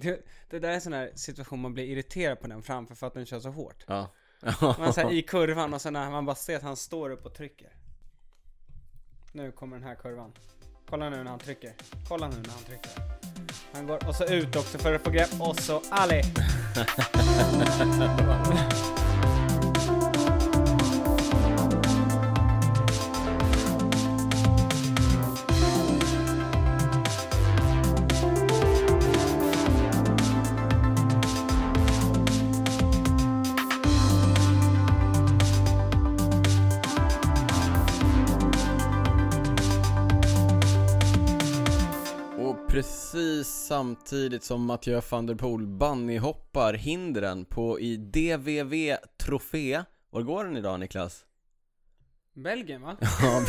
Det, det där är en sån här situation man blir irriterad på den framför för att den kör så hårt. Ja. Man säger i kurvan och sen när man bara ser att han står upp och trycker. Nu kommer den här kurvan. Kolla nu när han trycker. Kolla nu när han trycker. Han går och så ut också för att få grepp och så Ali. samtidigt som Mathieu van der Poel bunnyhoppar hindren på i DVV Trofé Var går den idag Niklas? Belgien va? Ja,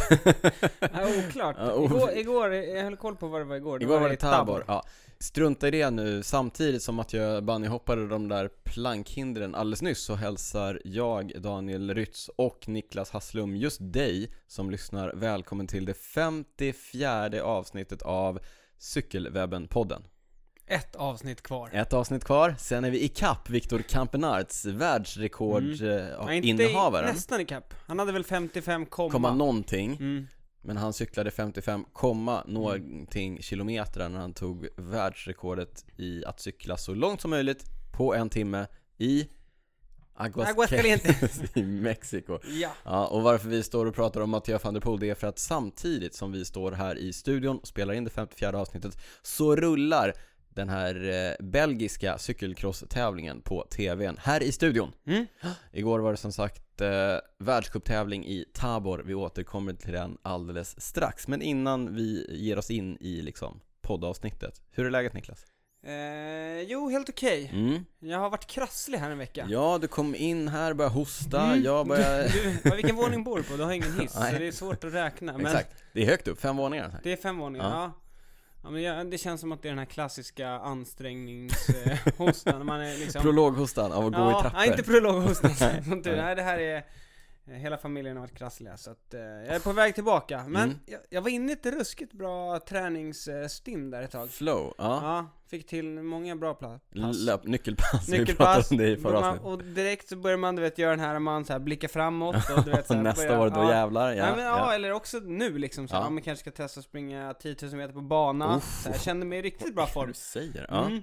Ja, oklart. Igår, igår, jag höll koll på vad det var igår. Igår var i det Tabor, ja. Strunta i det nu, samtidigt som att jag bunnyhoppade de där plankhindren alldeles nyss så hälsar jag, Daniel Rytz och Niklas Hasslum just dig som lyssnar välkommen till det 54 avsnittet av Cykelwebben-podden. Ett avsnitt kvar. Ett avsnitt kvar, sen är vi i kapp Viktor Kampenarts Ja, världsrekordinnehavaren. inte i, nästan ikapp. Han hade väl 55, komma. Någonting, Mm. men han cyklade 55, komma någonting kilometer när han tog världsrekordet i att cykla så långt som möjligt på en timme i Aguascalientes. i Mexiko. Ja. Ja, och varför vi står och pratar om Mathieu van der Poel det är för att samtidigt som vi står här i studion och spelar in det 54 avsnittet så rullar den här eh, belgiska cykelcross-tävlingen på TVn här i studion. Mm. Igår var det som sagt eh, världscuptävling i Tabor, vi återkommer till den alldeles strax. Men innan vi ger oss in i liksom poddavsnittet, hur är läget Niklas? Eh, jo, helt okej. Mm. Jag har varit krasslig här en vecka. Ja, du kom in här, började hosta, Mm. jag började... Du, vilken våning bor du på? Du har ingen hiss, så det är svårt att räkna. Men Exakt, det är högt upp, fem våningar. här. det är fem våningar, Ja. ja. ja. men jag, det känns som att det är den här klassiska ansträngningshostan. man är liksom... Prologhostan av att gå i trappor. Nej, inte prologhostan. Nej, det här är... Hela familjen har varit krassliga, så att eh, jag är på väg tillbaka. Men Mm. jag, jag var inne i ett ruskigt bra träningsstim där ett tag. Flow, ja. Ja, fick till många bra pla- pass. Löp, nyckelpass, vi Nyckelpass, pratade om det i förra man, avsnittet. och direkt så börjar man du vet göra den här, man så här blickar framåt och du vet så här, Nästa börjar- år, då jävlar, ja. Ja, men, ja, ja. eller också nu liksom så här, Ja. ja. man kanske ska testa att springa 10 000 meter på bana. Så här, jag kände mig i riktigt bra Vad form. du säger, ja. Mm.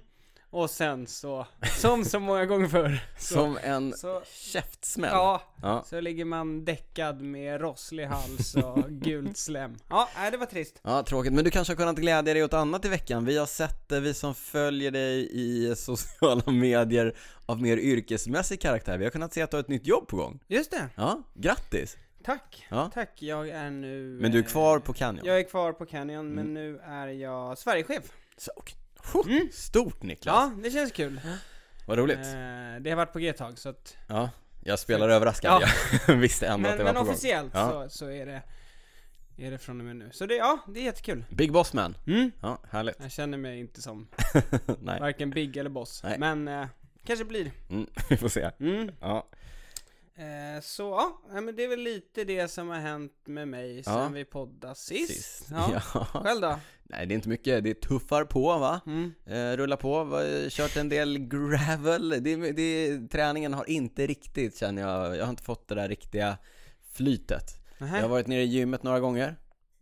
Och sen så, som så många gånger förr, så, Som en så käftsmäll. ja, Ja. så ligger man däckad med rosslig hals och gult slem. Ja, nej, det var trist. Ja, tråkigt. Men du kanske har kunnat glädja dig åt annat i veckan. Vi har sett det, vi som följer dig i sociala medier av mer yrkesmässig karaktär. Vi har kunnat se att du har ett nytt jobb på gång. Just det, Ja, grattis! tack. Ja. Tack, jag är nu... Men du är eh, kvar på Canyon? Jag är kvar på Canyon, Mm. men nu är jag Sverigechef. Så, okej. Mm. Stort Niklas! Ja, det känns kul. Vad roligt. Eh, det har varit på G ett tag, så att... Ja, jag spelar överraskad. Jag visste ändå att Men, det var men på gång. officiellt Ja. så, så är det... Är det från och med nu. Så det, ja, det är jättekul. Big Boss Man. Mm. Ja, härligt. Jag känner mig inte som Nej, varken big eller boss. Nej. Men eh, kanske blir. mm, vi får se. Mm. Ja. Eh, så ja, men det är väl lite det som har hänt med mig sen Ja. vi poddade sist. Sist. Ja. Ja. Själv då? Nej, det är inte mycket. Det tuffar på va? Mm. Eh, rulla på, kört en del gravel. Det, det, träningen har inte riktigt, känner jag. Jag har inte fått det där riktiga flytet. Nähä. Jag har varit nere i gymmet några gånger.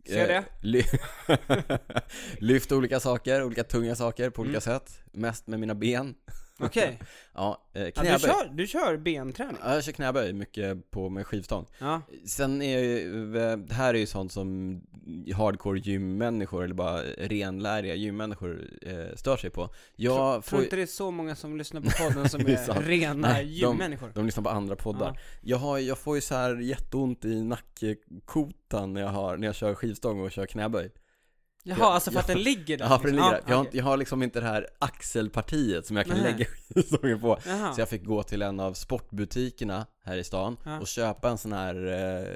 Ser det. Eh, ly- Lyft olika saker, olika tunga saker på olika Mm. sätt. Mest med mina ben. Okej. Ja, eh, Ja, knäböj. du, kör, du kör benträning? Ja, jag kör knäböj mycket på med skivstång. Ja. Sen är ju, eh, det här är ju sånt som hardcore gymmänniskor eller bara renläriga gymmänniskor eh, stör sig på. Jag Tror, får tror inte det är så många som lyssnar på podden som är är, rena Nej, de- gymmänniskor? De lyssnar på andra poddar. Jag, har, jag får ju så här jätteont i nackkotan när jag, har, när jag kör skivstång och kör knäböj. Jaha, jag- alltså för att jag- den ligger där? Ja, för den ligger där. liksom. Jag har, okej. inte- jag har liksom inte det här axelpartiet som jag kan Nej. lägga ju på. Jaha. Så jag fick gå till en av sportbutikerna här i stan Ja. och köpa en sån här eh,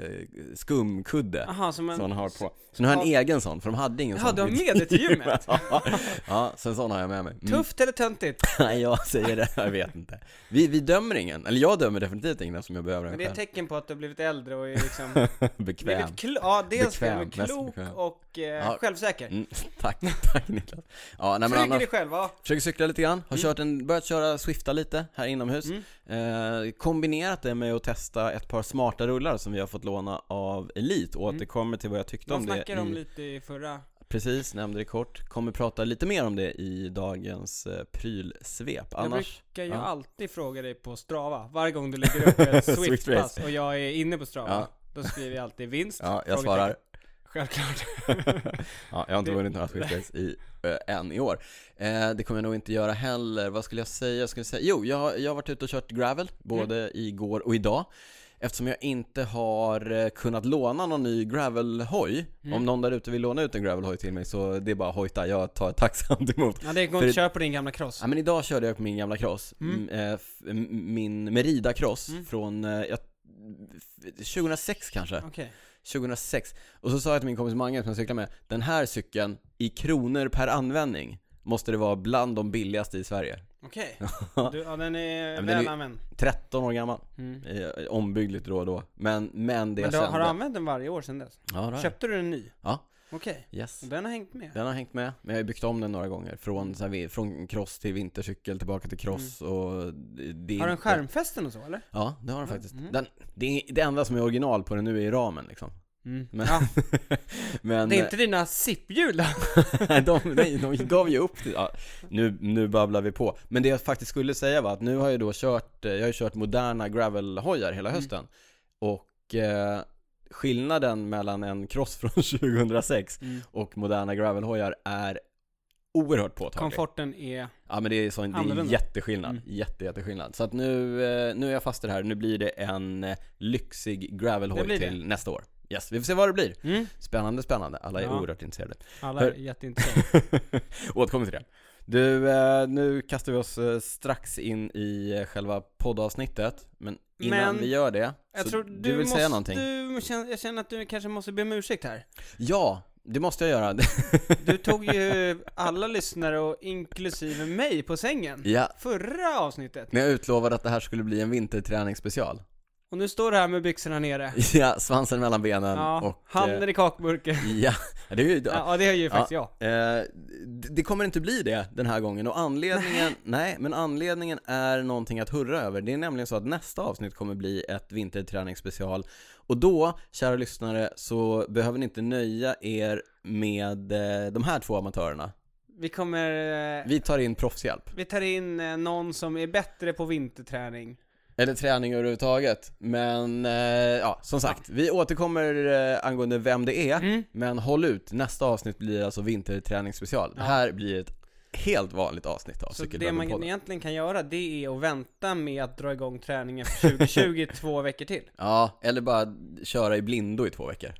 skumkudde Jaha, som en... som man har på. Så nu har jag en egen sån, för de hade ingen Jaha, sån. du har med det till gymmet? ja, ja, så en sån har jag med mig. Mm. Tufft eller töntigt? Nej, jag säger det, jag vet inte. Vi, vi dömer ingen, eller jag dömer definitivt ingen eftersom jag behöver Men en det är ett tecken på att du har blivit äldre och är liksom Bekväm. blivit klo- Ja, dels Bekväm, men klok bekväm. och eh, Ja. självsäker. Mm, tack, tack Niklas. Ja, nej men annars, dig själv, ja. försöker cykla lite grann, har Mm. kört en, börjat köra Swifta lite här inomhus. Mm. Eh, kombinerat det med att testa ett par smarta rullar som vi har fått låna av Elite. Återkommer till vad jag tyckte De om det snackade om lite i förra... Precis, nämnde det kort. Kommer prata lite mer om det i dagens eh, prylsvep. Jag Annars, brukar ju ja. alltid fråga dig på Strava, varje gång du lägger upp ett Swift Swift-pass och jag är inne på Strava, Ja. då skriver jag alltid vinst. ja, jag svarar. Självklart. ja, jag har inte Det- vunnit några Swift i, äh, än i år. Eh, det kommer jag nog inte göra heller. Vad skulle jag säga? Jag skulle säga, jo, jag, jag har varit ute och kört gravel, både Mm. igår och idag. Eftersom jag inte har eh, kunnat låna någon ny gravelhoj. Mm. Om någon där ute vill låna ut en gravelhoj till mig så det är bara hojta, jag tar tacksamt emot. Ja, det går inte att köra på din gamla cross. Ja men idag körde jag på min gamla cross, Mm. M- eh, min Merida cross Mm. från, eh, jag, f- 2006 kanske, Okej. 2006 Och så sa jag till min kompis Mange som jag cyklade med, den här cykeln i kronor per användning måste det vara bland de billigaste i Sverige Okej. Du, ja, den är men den väl använd. 13 år gammal, Mm. eh, ombyggd lite då och då Men, men det Men du, jag har du använt den varje år sedan dess? Ja, det har jag. Köpte du en ny? Ja. Okej. Yes Och den har hängt med? Den har hängt med, men jag har byggt om den några gånger Från, så här, från cross till vintercykel, tillbaka till cross och det, Mm. Har den skärmfästen och så eller? Ja, det har den Ja, faktiskt. mm. Den, det, är, det enda som är original på den nu är ramen liksom. Mm. Men, Ja, men det är inte dina nej, de, nej, de gav ju upp. Ja, nu, nu babblar vi på. Men det jag faktiskt skulle säga var att nu har jag då kört, eh, jag har ju kört moderna gravelhojar hela Mm. hösten. Och eh, skillnaden mellan en cross från 2006 och moderna gravelhojar är oerhört påtaglig. Komforten är... Ja men det är, sån, det är jätteskillnad, Mm. jätte, jätteskillnad. Så att nu, eh, nu är jag fast i det här, nu blir det en eh, lyxig gravelhoj till nästa år. Yes, vi får se vad det blir. Mm. Spännande, spännande. Alla är Ja. oerhört intresserade. Alla Hör- är jätteintresserade. Återkommer till det. Du, eh, nu kastar vi oss strax in i själva poddavsnittet. Men innan Men, vi gör det, Jag så tror du, du, vill måste, säga någonting? Du, jag känner att du kanske måste be om ursäkt här. Ja, det måste jag göra. Du tog ju alla lyssnare och inklusive mig på sängen. ja, Förra avsnittet. men jag utlovade att det här skulle bli en vinterträningsspecial. Och nu står du här med byxorna nere. Ja, svansen mellan benen Ja, och... handen i kakburken. eh, ja, det är ju... Ja, det är ju faktiskt jag. Eh, det kommer inte bli det den här gången och anledningen, nej. men anledningen är någonting att hurra över. Det är nämligen så att nästa avsnitt kommer bli ett vinterträningsspecial och då, kära lyssnare, så behöver ni inte nöja er med eh, de här två amatörerna. Vi kommer... eh, Vi tar in proffshjälp. Vi tar in eh, någon som är bättre på vinterträning. Eller träning överhuvudtaget. Men, eh, ja, som sagt, vi återkommer eh, angående vem det är. Mm. Men håll ut, nästa avsnitt blir alltså vinterträningsspecial. Det här blir ett helt vanligt avsnitt av Så det man egentligen kan göra, det är att vänta med att dra igång träningen för 2020 två veckor till. Ja, eller bara köra i blindo i två veckor.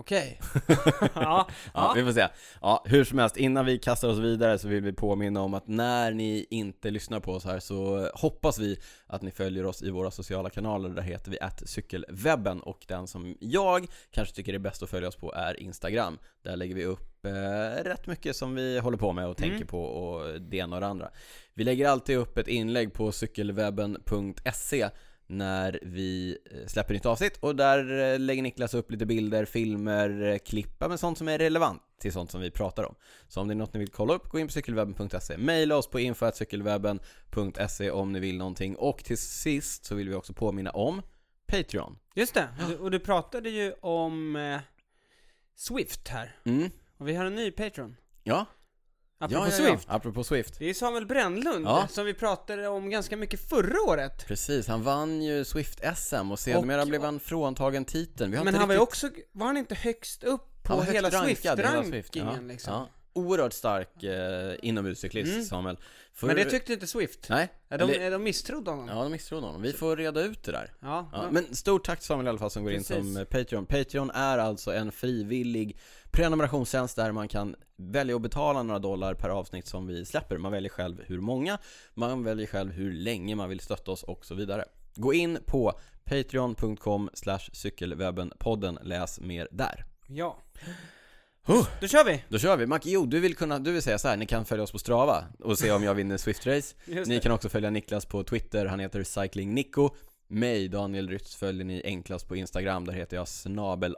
Okej. ja, Ja, vi får se. Ja, hur som helst, innan vi kastar oss vidare så vill vi påminna om att när ni inte lyssnar på oss här så hoppas vi att ni följer oss i våra sociala kanaler. Där heter vi cykelwebben och den som jag kanske tycker är bäst att följa oss på är Instagram. Där lägger vi upp eh, rätt mycket som vi håller på med och Mm. tänker på och det ena och det andra. Vi lägger alltid upp ett inlägg på cykelwebben.se när vi eh, släpper nytt avsnitt och där eh, lägger Niklas upp lite bilder, filmer, eh, klippa med sånt som är relevant till sånt som vi pratar om. Så om det är något ni vill kolla upp, gå in på cykelwebben.se. Maila oss på info.cykelwebben.se om ni vill någonting. Och till sist så vill vi också påminna om Patreon. just det. Och du, och du pratade ju om eh, Swift här. Mm. Och vi har en ny Patreon. Ja. Apropå ja, ja, Swift. Ja. Apropå Swift. Det är Samuel Brännlund, Ja. som vi pratade om ganska mycket förra året. Precis, han vann ju Swift-SM och sedermera Och- blev han fråntagen titeln. Men han var ju riktigt... också, var han inte högst upp på hela Swift-rankingen liksom? Oerhört stark eh, inomhuscyklist, Mm. Samuel. För, Men det tyckte inte Swift. Nej, Ja, De, eller- de misstrodde honom. ja de misstrodde honom. Vi får reda ut det där. Ja, Ja, ja. men stort tack till Samuel i alla fall som går Precis. in som eh, Patreon. Patreon är alltså en frivillig prenumerationstjänst där man kan välja att betala några dollar per avsnitt som vi släpper. Man väljer själv hur många, man väljer själv hur länge man vill stötta oss och så vidare. Gå in på patreon.com cykelwebbenpodden, läs mer där. ja. Huh. Då kör vi! Då kör vi. Macke, jo, du vill, kunna, du vill säga så här, ni kan följa oss på Strava och se om jag vinner Swift-race. Ni kan också följa Niklas på Twitter, han heter Cycling Nico. Mig, Daniel Rytz, följer ni enklast på Instagram, där heter jag snabel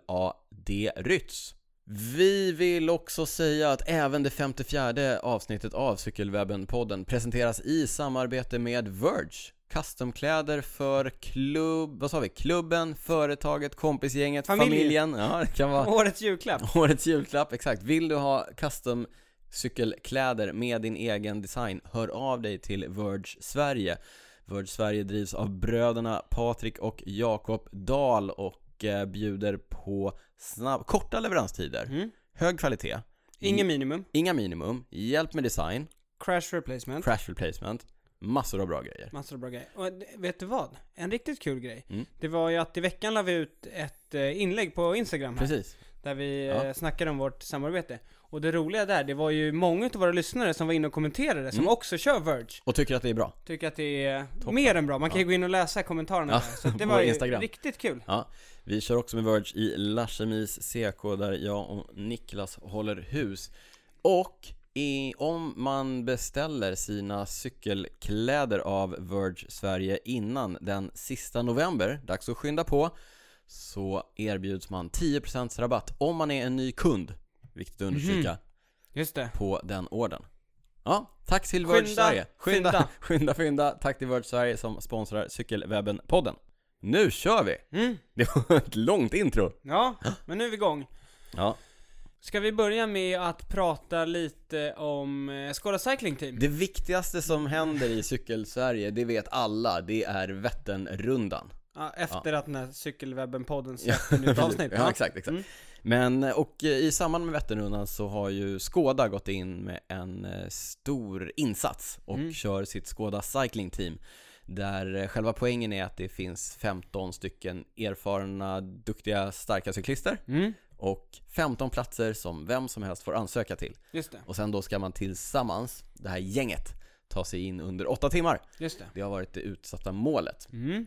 Rytz. Vi vill också säga att även det 54 avsnittet av Cykelwebben-podden presenteras i samarbete med Verge. Customkläder för klubb, vad sa vi? Klubben, företaget, kompisgänget, Familjen. familjen. Ja, det kan vara Årets julklapp. Årets julklapp, exakt. Vill du ha custom cykelkläder med din egen design, hör av dig till Verge Sverige. Verge Sverige drivs av bröderna Patrik och Jakob Dahl och bjuder på snabb, korta leveranstider, Mm. hög kvalitet, Ingen minimum. inga minimum, hjälp med design, Crash replacement. crash replacement, massor av bra grejer. Massor av bra grejer. Och vet du vad? En riktigt kul grej. Mm. Det var ju att i veckan la vi ut ett eh, inlägg på Instagram här. Precis. Där vi Ja. eh, snackade om vårt samarbete. Och det roliga där, det var ju många av våra lyssnare som var inne och kommenterade, som Mm. också kör Verge. Och tycker att det är bra. Tycker att det är Toppen. mer än bra. Man kan ju Ja. gå in och läsa kommentarerna Ja, där. Så det var ju Instagram. riktigt kul. Ja, vi kör också med Verge i Larsemis CK där jag och Niklas håller hus. Och i, om man beställer sina cykelkläder av Verge Sverige innan den sista november, dags att skynda på, så erbjuds man 10% rabatt om man är en ny kund, viktigt att understryka, Just det. på den ordern. Ja, tack till Skynda, Sverige. Skynda, skynda, fynda. Tack till Verge Sverige som sponsrar Cykelwebben-podden. Nu kör vi! Mm. Det var ett långt intro. Ja, men nu är vi igång. Ja. Ska vi börja med att prata lite om eh, Skåda Cycling Team? Det viktigaste som händer i Cykelsverige, det vet alla, det är Vätternrundan. Ja, efter att den här Cykelwebben-podden släppte nytt avsnitt. ja, exakt, exakt. Mm. Men, och eh, i samband med Vätternrundan så har ju Skåda gått in med en eh, stor insats och Mm. kör sitt Skåda Cycling Team. Där eh, själva poängen är att det finns 15 stycken erfarna, duktiga, starka cyklister Mm, och 15 platser som vem som helst får ansöka till. just det, Och sen då ska man tillsammans, det här gänget, ta sig in under 8 timmar. just det. Det har varit det utsatta målet. Mm.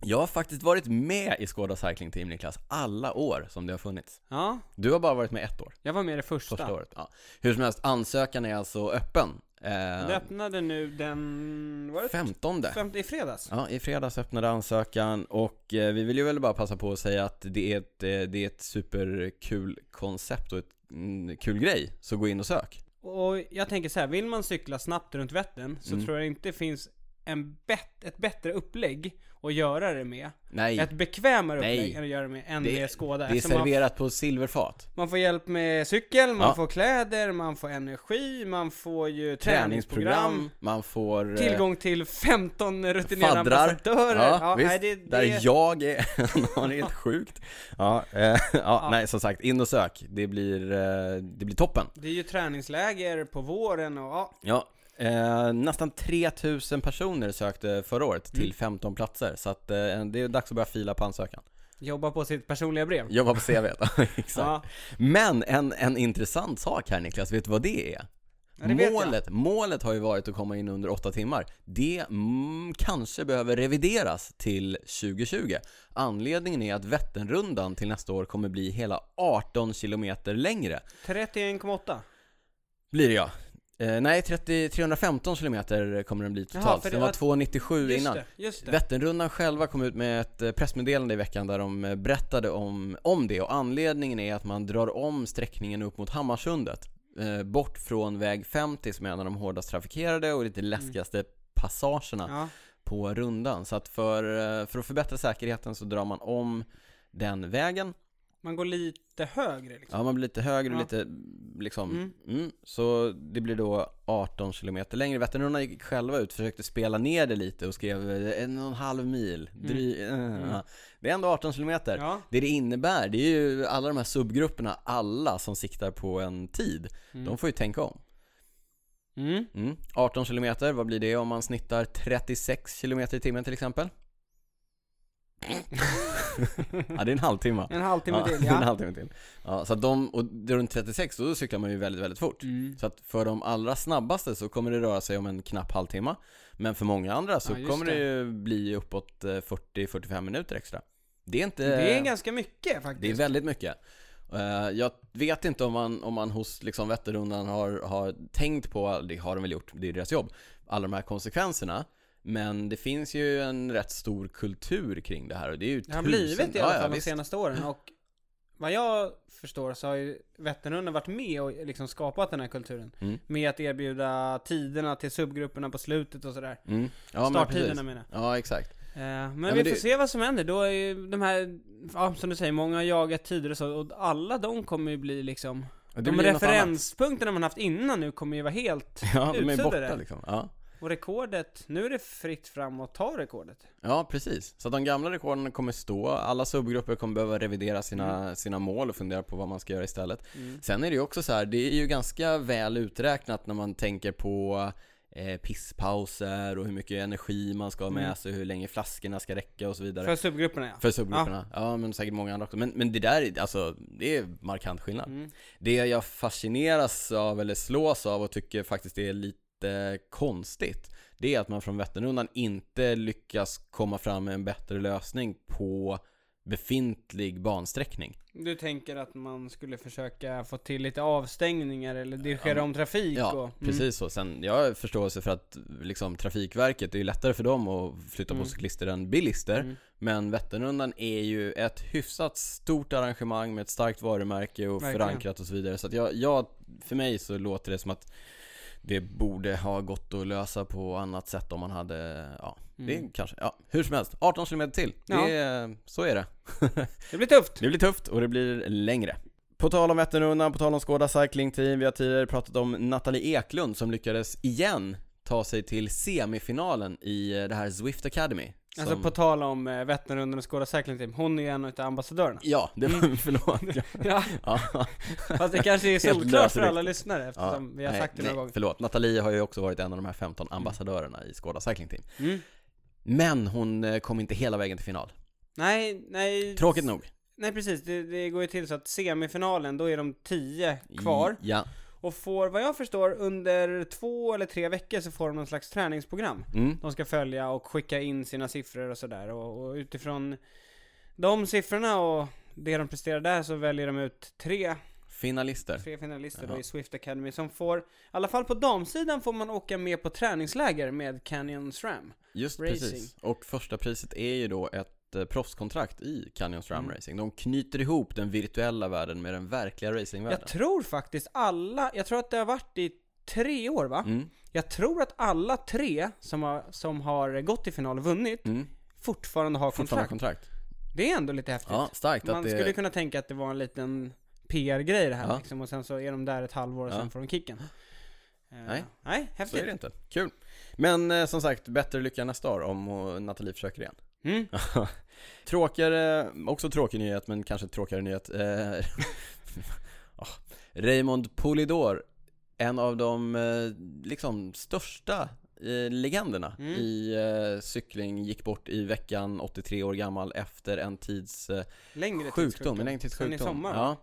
Jag har faktiskt varit med i Skåda Cycling Team Niklas, alla år som det har funnits. Ja, Du har bara varit med ett år, jag var med det första. första året. Ja. Hur som helst, ansökan är alltså öppen. Det Eh, öppnade nu den, var det 15 femte i fredags? Ja, i fredags öppnade ansökan och eh, vi vill ju väl bara passa på att säga att det är ett, eh, det är ett superkul koncept och ett mm, kul grej, så gå in och sök. Och jag tänker så här, vill man cykla snabbt runt Vättern så Mm. tror jag inte det finns en bet- ett bättre upplägg att göra det med. Nej, Ett bekvämare Nej. upplägg än att göra det med än Det- med Skåda. det är Eftersom man, serverat på silverfat. man får hjälp med cykel, man Ja. får kläder, man får energi, man får ju träningsprogram. Träningsprogram, man får... eh, Tillgång till 15 rutinerade Faddrar. ambassadörer. Ja, visst. nej, det, det, Där jag är, ja, det är helt sjukt. Ja, eh, ja, Ja. nej som sagt, in och sök. Det blir, eh, det blir toppen. det är ju träningsläger på våren och ja. Ja, eh, nästan 3000 personer sökte förra året till Mm. 15 platser. Så att eh, det är dags att börja fila på ansökan. Jobba på sitt personliga brev. Jobba på CV, exakt. Ja, Men en, en intressant sak här Niklas, vet du vad det är? Ja, det målet, målet har ju varit att komma in under 8 timmar. Det mm, kanske behöver revideras till 2020. Anledningen är att Vätternrundan till nästa år kommer bli hela 18 kilometer längre. 31,8. Blir det ja. Eh, nej, 30, 315 kilometer kommer den bli totalt. Jaha, den det- var 297 Just innan. det, just det. Vätternrundan själva kom ut med ett eh, pressmeddelande i veckan där de eh, berättade om, om det och anledningen är att man drar om sträckningen upp mot Hammarsundet eh, bort från väg 50 som är en av de hårdast trafikerade och lite läskigaste passagerna Ja, på rundan så att för, eh, för att förbättra säkerheten så drar man om den vägen Man går lite högre liksom. Ja, man blir lite högre och Ja. lite liksom, Mm. mm. Så det blir då 18 kilometer längre. Vätternrundan gick själva ut, försökte spela ner det lite och skrev eh, en och en halv mil. Dry, eh, Mm. ja. Det är ändå 18 kilometer. Ja. Det det innebär, det är ju alla de här subgrupperna, alla som siktar på en tid, Mm. de får ju tänka om. Mm. Mm. 18 kilometer, vad blir det om man snittar 36 kilometer i timmen till exempel? Ja, det är en halvtimme. En halvtimme ja, till, är en ja. halvtimme till. Ja, så att de, och runt 36, då cyklar man ju väldigt, väldigt fort. Mm. Så att för de allra snabbaste så kommer det röra sig om en knapp halvtimme. Men för många andra så Ja, kommer det det. ju bli uppåt eh, 40-45 minuter extra. Det är inte... Det är ganska mycket faktiskt. Det är väldigt mycket. Eh, Jag vet inte om man, om man hos liksom Vätternrundan har, har tänkt på, det har de väl gjort, det är deras jobb, alla de här konsekvenserna. Men det finns ju en rätt stor kultur kring det här och det är ju Det har tusen- blivit i alla Ja, fall ja, de visst. senaste åren och vad jag förstår så har ju Vätternrundan varit med och liksom skapat den här kulturen. Mm. Med att erbjuda tiderna till subgrupperna på slutet och sådär. Mm. Ja, men Starttiderna precis. menar. Ja, exakt. Eh, men men vi det- får se vad som händer. Då är ju de här, ja, som du säger, många har jagat tider och så, och alla de kommer ju bli liksom Det De referenspunkterna man haft innan nu kommer ju vara helt. Ja, de är borta liksom. Ja. Och rekordet, nu är det fritt fram att ta rekordet. Ja, precis. Så de gamla rekorden kommer stå, alla subgrupper kommer behöva revidera sina, sina mål och fundera på vad man ska göra istället. Mm. Sen är det ju också så här, det är ju ganska väl uträknat när man tänker på eh, pisspauser och hur mycket energi man ska ha med Mm. sig, hur länge flaskorna ska räcka och så vidare. För subgrupperna ja. För subgrupperna. Ja. men säkert många andra också. Men, men det där, är- alltså, det är markant skillnad. Mm. Det jag fascineras av, eller slås av och tycker faktiskt är lite konstigt Det är att man från Vätternrundan inte lyckas komma fram med en bättre lösning på befintlig bansträckning Du tänker att man skulle försöka få till lite avstängningar eller dirigera Ja, om trafik Ja, och... Mm. precis så. Sen, jag har förståelse för att liksom, Trafikverket, det är lättare för dem att flytta Mm. på cyklister än bilister Mm. Men Vätternrundan är ju ett hyfsat stort arrangemang med ett starkt varumärke och Verkligen. förankrat och så vidare Så att jag, jag, för mig så låter det som att det borde ha gått att lösa på annat sätt om man hade, ja, det Mm. kanske, ja, hur som helst, 18 km till. Ja. Det så är det. Det blir tufft! Det blir tufft och det blir längre. På tal om Vätternrundan, på tal om Skåda Cycling Team, vi har tidigare pratat om Nathalie Eklund som lyckades igen ta sig till semifinalen i eh, det här Zwift Academy. Som... Alltså på tal om eh, Vätternrundan och Skåda Cycling Team, hon är ju en av ambassadörerna. Ja, det var, förlåt. Ja, ja. fast det kanske är solklart för alla lyssnare eftersom vi har nej, sagt det några gånger. Förlåt, Nathalie har ju också varit en av de här 15 ambassadörerna i Skåda Cycling Team. Mm. Men hon eh, kom inte hela vägen till final. Nej, nej. Tråkigt nog. Nej precis, det, det går ju till så att semifinalen, då är de tio kvar. Ja. Och får, vad jag förstår, under två eller tre veckor så får de någon slags träningsprogram. Mm. De ska följa och skicka in sina siffror och sådär. Och, och utifrån de siffrorna och det de presterar där så väljer de ut tre, Finalister. tre finalister då i Swift Academy som får, i alla fall på damsidan får man åka med på träningsläger med Canyon SRAM. Just Racing. precis. Och första priset är ju då ett eh, proffskontrakt i Canyon SRAM Mm. Racing. De knyter ihop den virtuella världen med den verkliga racingvärlden. Jag tror faktiskt alla, jag tror att det har varit i tre år va? Mm, Jag tror att alla tre som har, som har gått till final och vunnit mm. fortfarande har Fortfarande kontrakt. kontrakt. Det är ändå lite häftigt. Ja, starkt Man det... skulle kunna tänka att det var en liten PR-grej det här Ja. liksom, och sen så är de där ett halvår och Ja. sen får de kicken. Eh, Nej. Nej, Så häftigt. är det inte. Kul. Men eh, som sagt, bättre lycka nästa år om Nathalie försöker igen. Mm. Tråkigare, också tråkig nyhet men kanske tråkigare nyhet. Eh, ah, Raymond Polidor, en av de eh, liksom största eh, legenderna Mm. i cykling, gick bort i veckan, 83 år gammal, efter en tids Längre sjukdom, en längre tids Sen i sjukdom. sommar, ja.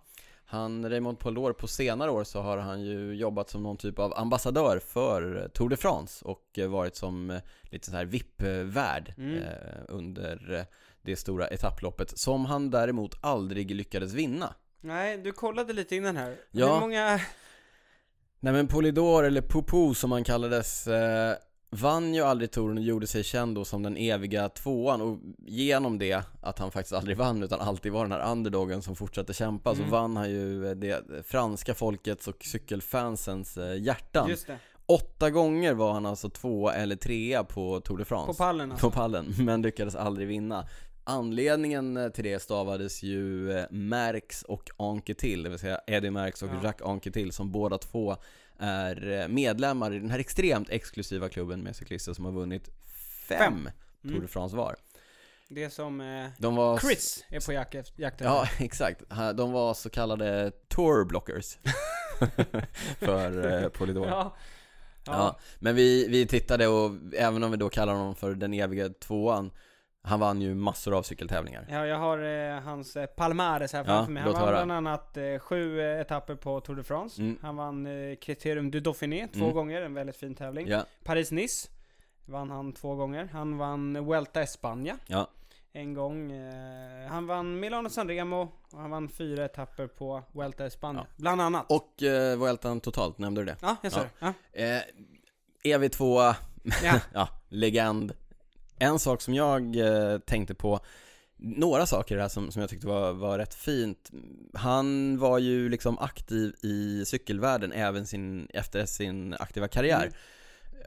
Han, Raymond Polidor, på senare år så har han ju jobbat som någon typ av ambassadör för eh, Tour de France och eh, varit som eh, lite så här VIP-värd Mm. under det stora etapploppet som han däremot aldrig lyckades vinna. Nej, du kollade lite innan här. Ja. Hur många... Nej men Polidor, eller Popo som han kallades, vann ju aldrig touren och gjorde sig känd då som den eviga tvåan och genom det, att han faktiskt aldrig vann utan alltid var den här underdogen som fortsatte kämpa Mm. så vann han ju eh, det franska folkets och cykelfansens eh, hjärtan. Just det, Åtta gånger var han alltså tvåa eller trea på Tour de France. på pallen alltså. På pallen, men lyckades aldrig vinna. Anledningen eh, till det stavades ju Merckx och Anquetil, det vill säga Eddie Merckx och Ja. Jacques Anquetil som båda två är eh, medlemmar i den här extremt exklusiva klubben med cyklister som har vunnit fem, Fem. Tour Mm. de France var. Det som eh, De var Chris är på efter. jakt efter. Ja, exakt. De var så kallade tour blockers för eh, Polydor. Ja. Ja. Ja. men vi, vi tittade och även om vi då kallar honom för den eviga tvåan Han vann ju massor av cykeltävlingar Ja, jag har eh, hans eh, palmares här Ja, framför mig. Han vann höra. bland annat eh, sju eh, etapper på Tour de France. Mm. Han vann eh, Criterium du Dauphiné två Mm. gånger, en väldigt fin tävling. Ja, Paris-Nice vann han två gånger. Han vann Vuelta España ja, en gång. Eh, han vann Milano Sanremo och han vann fyra etapper på Vuelta España. Ja. Bland annat. och eh, Vueltan totalt, nämnde du det? ja, jag sa Ja. det. Ja. Eh, EV2, Ja. ja, legend En sak som jag eh, tänkte på Några saker här som, som jag tyckte var, var rätt fint Han var ju liksom aktiv i cykelvärlden även sin, efter sin aktiva karriär Mm.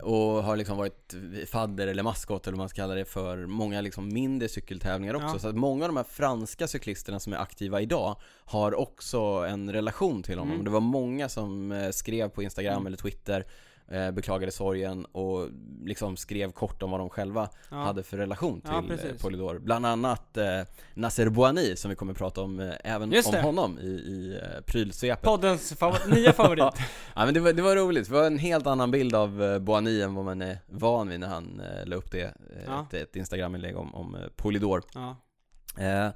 Och har liksom varit fadder eller maskot eller vad man ska kalla det för många liksom mindre cykeltävlingar också Ja. Så att många av de här franska cyklisterna som är aktiva idag Har också en relation till honom Mm. Det var många som eh, skrev på Instagram Mm. eller Twitter eh, Beklagade sorgen och liksom skrev kort om vad de själva Ja. hade för relation Ja, till eh, precis. Polydor Bland annat eh, Nasser Bouhanni som vi kommer prata om eh, även Just om det. honom i, i eh, prylsvepet Poddens favor- nya favorit. Ja men det var, det var roligt, det var en helt annan bild av eh, Boani än vad man är van vid när han eh, la upp det, eh, Ja. ett, ett Instagram-inlägg om, om eh, Polydor ja. eh,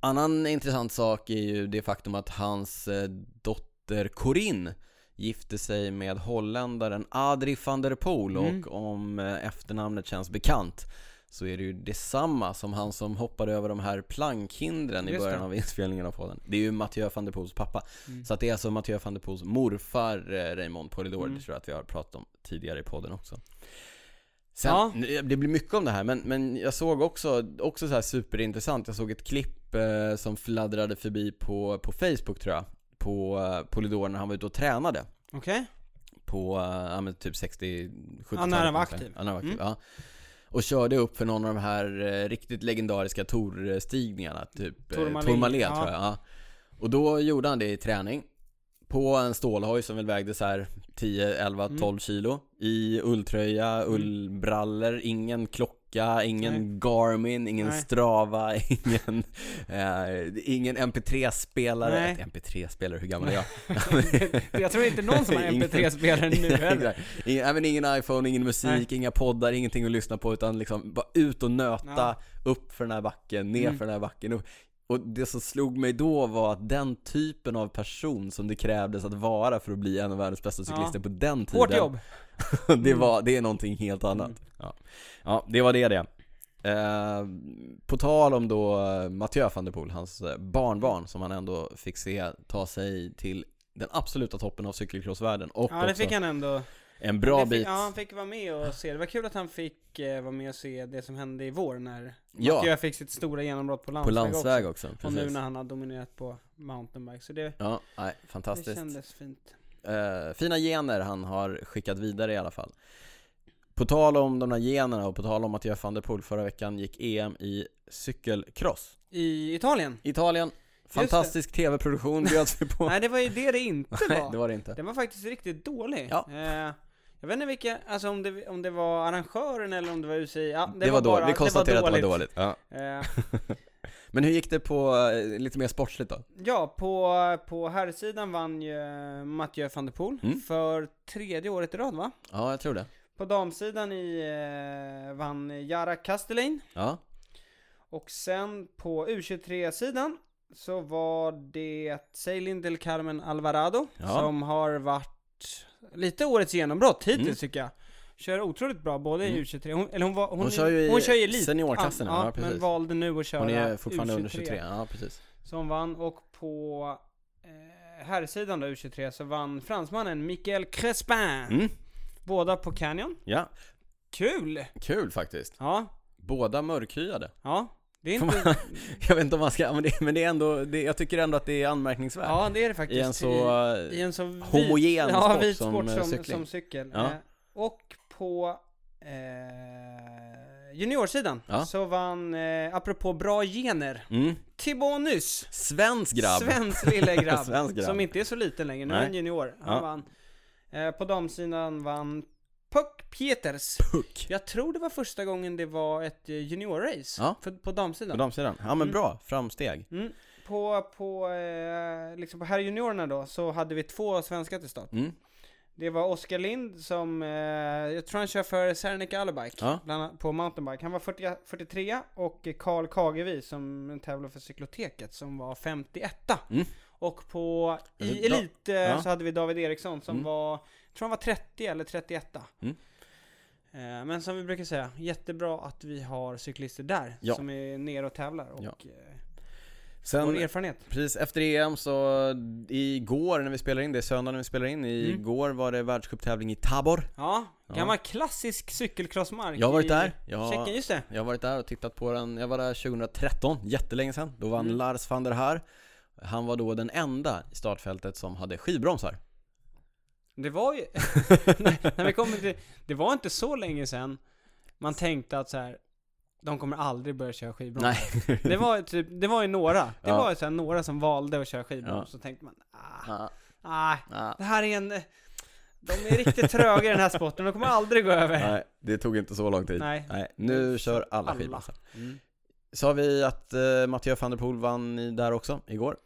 Annan intressant sak är ju det faktum att hans eh, dotter Corinne gifte sig med holländaren Adrie van der Poel Mm. och om eh, efternamnet känns bekant så är det ju detsamma som han som hoppade över de här plankhindren i början av inspelningen av podden Det är ju Mathieu van der Poels pappa Mm. så att det är alltså Mathieu van der Poels morfar eh, Raymond Polidor, Mm. det tror jag att vi har pratat om tidigare i podden också Sen, Ja. nu- det blir mycket om det här men, men jag såg också, också så här superintressant, jag såg ett klipp eh, som fladdrade förbi på, på Facebook tror jag På eh, Polidor när han var ute och tränade Okej. På, eh, ja men typ 60, 70 Ja, när han var aktiv. Han var aktiv, Mm. ja och körde upp för någon av de här eh, riktigt legendariska Tour-stigningarna, typ Tourmalet ja. tror jag, ja. Och då gjorde han det i träning På en stålhoj som väl vägde så här 10, 11, Mm. 12 kilo I ulltröja, ullbrallor, ingen klocka, ingen Nej. Garmin, ingen Nej. Strava, ingen, eh, ingen MP3-spelare Nej. MP3-spelare, hur gammal är jag? Jag tror inte någon som har Ingen- MP3-spelare nu heller. Ingen, även ingen iPhone, ingen musik, inga poddar, ingenting att lyssna på utan liksom bara ut och nöta, Ja. upp för den här backen, ner Mm. för den här backen och, och det som slog mig då var att den typen av person som det krävdes att vara för att bli en av världens bästa cyklister Ja. på den tiden Hårt jobb. det, var, det är någonting helt annat Mm. Ja. ja, det var det det eh, På tal om då eh, Mathieu van der Poel, hans eh, barnbarn som han ändå fick se ta sig till den absoluta toppen av cykelcrossvärlden och Ja, det fick han ändå. en bra det fick, bit Ja, han fick vara med och se. Det var kul att han fick eh, vara med och se det som hände i vår när Ja. Mathieu fick sitt stora genombrott på på landsväg, landsväg också. också, Och nu när han har dominerat på mountainbike. Så det, Ja, nej, det fantastiskt kändes fint. Eh, Fina gener han har skickat vidare i alla fall På tal om de här generna och på tal om att Jeff van der Poel förra veckan gick EM i cykelcross I Italien? Italien, fantastisk tv-produktion bjöds vi på Nej, det var ju det det inte Nej, var. det var det inte Den var faktiskt riktigt dålig. Ja. Eh, jag vet inte vilka, alltså om det, om det var arrangören eller om det var UCI. Ja, det, Det, var, bara, dåligt, vi konstaterade att det var dåligt. ja. Eh, Men hur gick det på, eh, lite mer sportsligt då? ja, på, på herrsidan vann ju Mathieu van der Poel Mm. för tredje året i rad va? Ja, jag tror det På damsidan i, eh, vann Jara Kastelein. Ja, Och sen på U23-sidan så var det Ceylin del Carmen Alvarado Ja. som har varit lite årets genombrott hittills Mm. tycker jag. Kör otroligt bra både Mm. i U23, hon, eller hon var, hon, Hon kör ju i hon kör ju elit. seniorklassen, ja, ja, precis. men valde nu att köra hon är fortfarande U23. under 23, ja precis Så hon vann och på eh, herrsidan då U23 så vann fransmannen Michael Crespin. mm. Båda på Canyon. Ja, Kul! kul faktiskt Ja, Båda mörkhyade ja. Det är inte... Jag vet inte om man ska, men det, men det är ändå, det, jag tycker ändå att det är anmärkningsvärt Ja, det är det faktiskt. I en så I en så vit, homogen ja, sport vit som, sport eh, som, cykling. som cykel. Ja. Eh, och på eh, juniorsidan Ja. så vann, eh, apropå bra gener, Mm. Tibonus. Svensk grabb. Svensk lille grabb. Svensk grabb. Som inte är så liten längre, nu är han junior. Han vann. Eh, på damsidan vann Puck Pieters. Puck. Jag tror det var första gången det var ett eh, juniorrace Ja. för, på På damsidan. damsidan. Ja men Mm. bra, framsteg. Mm. På, på, eh, liksom på herrjuniorerna då, så hade vi två svenskar till start. Mm. Det var Oskar Lind som, eh, jag tror han kör för Serneke Allebike, Ja. bland annat på mountainbike. Han var 40, 43 och Karl Kagevi som tävlar för Cykloteket som var 51 Mm. Och på, i Da- elit eh, ja. så hade vi David Eriksson som Mm. var, jag tror han var 30 eller 31 Mm. Eh, Men som vi brukar säga, jättebra att vi har cyklister där Ja. som är nere och tävlar och Ja. eh, Sen, vår erfarenhet. precis efter EM så, igår när vi spelar in det, söndag när vi spelar in, Mm. igår var det världscuptävling i Tabor. Ja, Ja. gammal klassisk cykelcrossmark Jag har varit där. Jag Tjeckien, just det. Jag har varit där och tittat på den, jag var där 2013, jättelänge sedan. Då vann Mm. Lars van der Haar. Han var då den enda i startfältet som hade skivbromsar. Det var ju, när, när vi kommer till, det var inte så länge sedan man tänkte att så här, de kommer aldrig börja köra skivbroms. Nej. Det var ju typ, det var ju några, det Ja. var ju så här, några som valde att köra skivbroms, Ja. så tänkte man, ah, Ja, ah, ja. det här är en, de är riktigt tröga i den här sporten, de kommer aldrig gå över. Nej, det tog inte så lång tid. Nej. nu kör alla, Alla. skivbromsar. Mm. Sa vi att uh, Mathieu van der Poel vann där också, igår?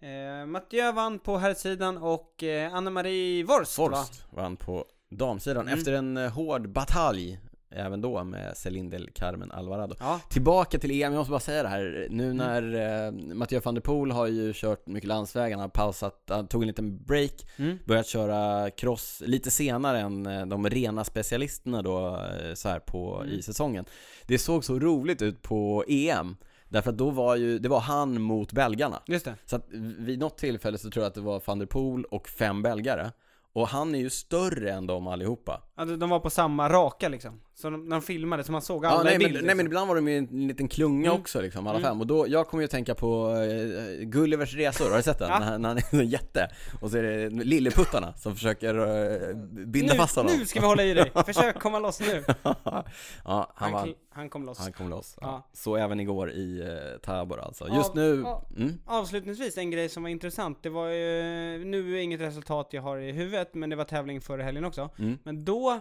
Eh, Mathieu vann på herrsidan och eh, Anna-Marie Worst, va? Forst vann på damsidan Mm. efter en eh, hård batalj Även då med Celine del Carmen Alvarado Ja, Tillbaka till EM, jag måste bara säga det här Nu Mm. när eh, Mathieu van der Poel har ju kört mycket landsväg, han har pausat, han tog en liten break mm. Börjat köra cross lite senare än eh, de rena specialisterna då eh, så här på, Mm. i säsongen Det såg så roligt ut på EM Därför att då var ju, det var han mot belgarna just det. Så att vid något tillfälle så tror jag att det var van der Poel och fem belgare Och han är ju större än dem allihopa Ja, de de var på samma raka liksom. Så de, när de filmade, så man såg alla Ja, nej, i bild men, liksom. nej men ibland var de ju en liten klunga Mm. också liksom, alla Mm. fem Och då, jag kommer ju att tänka på uh, Gullivers resor, har du sett den? Ja. När, när han är en jätte Och så är det lilleputtarna som försöker eh, binda nu, fast honom nu ska vi hålla i dig! Försök komma loss nu! Ja, han, Han, han kom loss. Han kom loss. Ja. Ja. Så även igår i uh, Tabor alltså. Just Av- nu, av- mm, Avslutningsvis, en grej som var intressant. Det var ju, nu är inget resultat jag har i huvudet, men det var tävling förra helgen också. mm. Men då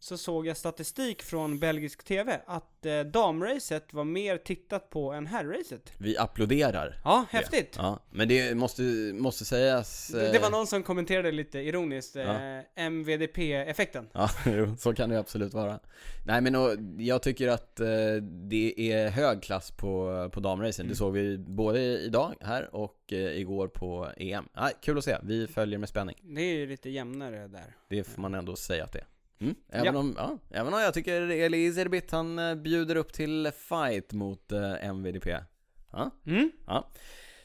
så såg jag statistik från belgisk TV att eh, damracet var mer tittat på än herrracet. vi applåderar. Ja, häftigt! Ja, men det måste, måste sägas... Det, det var eh, någon som kommenterade lite ironiskt, eh, Ja. MVDP-effekten. Ja, jo, så kan det absolut vara. Nej men och, jag tycker att eh, det är hög klass på, på damracen. Mm. Det såg vi både idag här och eh, igår på EM. Nej, kul att se. Vi följer med spänning. Det är ju lite jämnare där. Det får man ändå säga att det är. Mm. Även, Ja. om, ja, även om jag tycker Eli Iserbit han eh, bjuder upp till fight mot eh, MVDP. Ja, Mm? ja.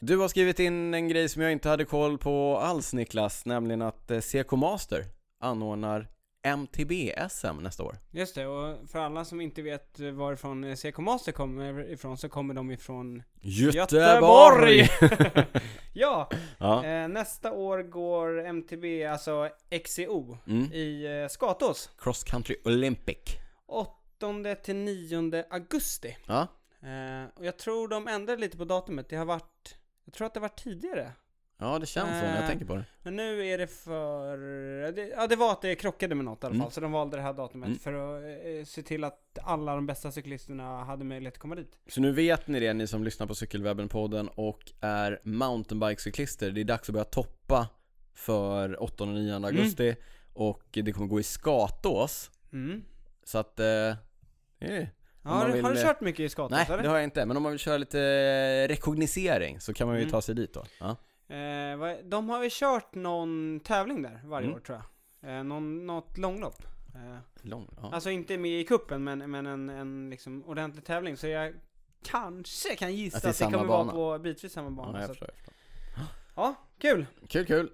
Du har skrivit in en grej som jag inte hade koll på alls Niklas, nämligen att eh, CK Master anordnar MTB-SM nästa år. Just det, och för alla som inte vet varifrån CK Master kommer ifrån så kommer de ifrån Göteborg! ja, ja. eh, nästa år går MTB, alltså XCO, Mm. i eh, Skatås. Cross Country Olympic. 8 till 9 augusti. Ja, Eh, och jag tror de ändrade lite på datumet, det har varit, jag tror att det varit tidigare. Ja det känns så när jag Eh, tänker på det. Men nu är det för... Det, ja, det var att det krockade med något i alla fall, Mm. så de valde det här datumet Mm. för att eh, se till att alla de bästa cyklisterna hade möjlighet att komma dit. Så nu vet ni det, ni som lyssnar på Cykelwebben-podden och är mountainbikecyklister. Det är dags att börja toppa för 8 och 9 augusti och det kommer gå i Skatås. Mm. Så att, eh, eh, Ja, har, du- vill, har du eh, kört mycket i Skatås nej eller? det har jag inte. Men om man vill köra lite eh, rekognosering så kan man ju Mm. ta sig dit då. Ja. Eh, de har ju kört någon tävling där varje Mm. år tror jag. Eh, någon, något långlopp. Eh, Lång, ja. Alltså inte med i kuppen men, men en, en liksom ordentlig tävling. Så jag kanske kan gissa Att att det är det, kommer bana. vara på bitvis samma ja, bana. att, förstår, förstår. ja, kul! Kul, kul.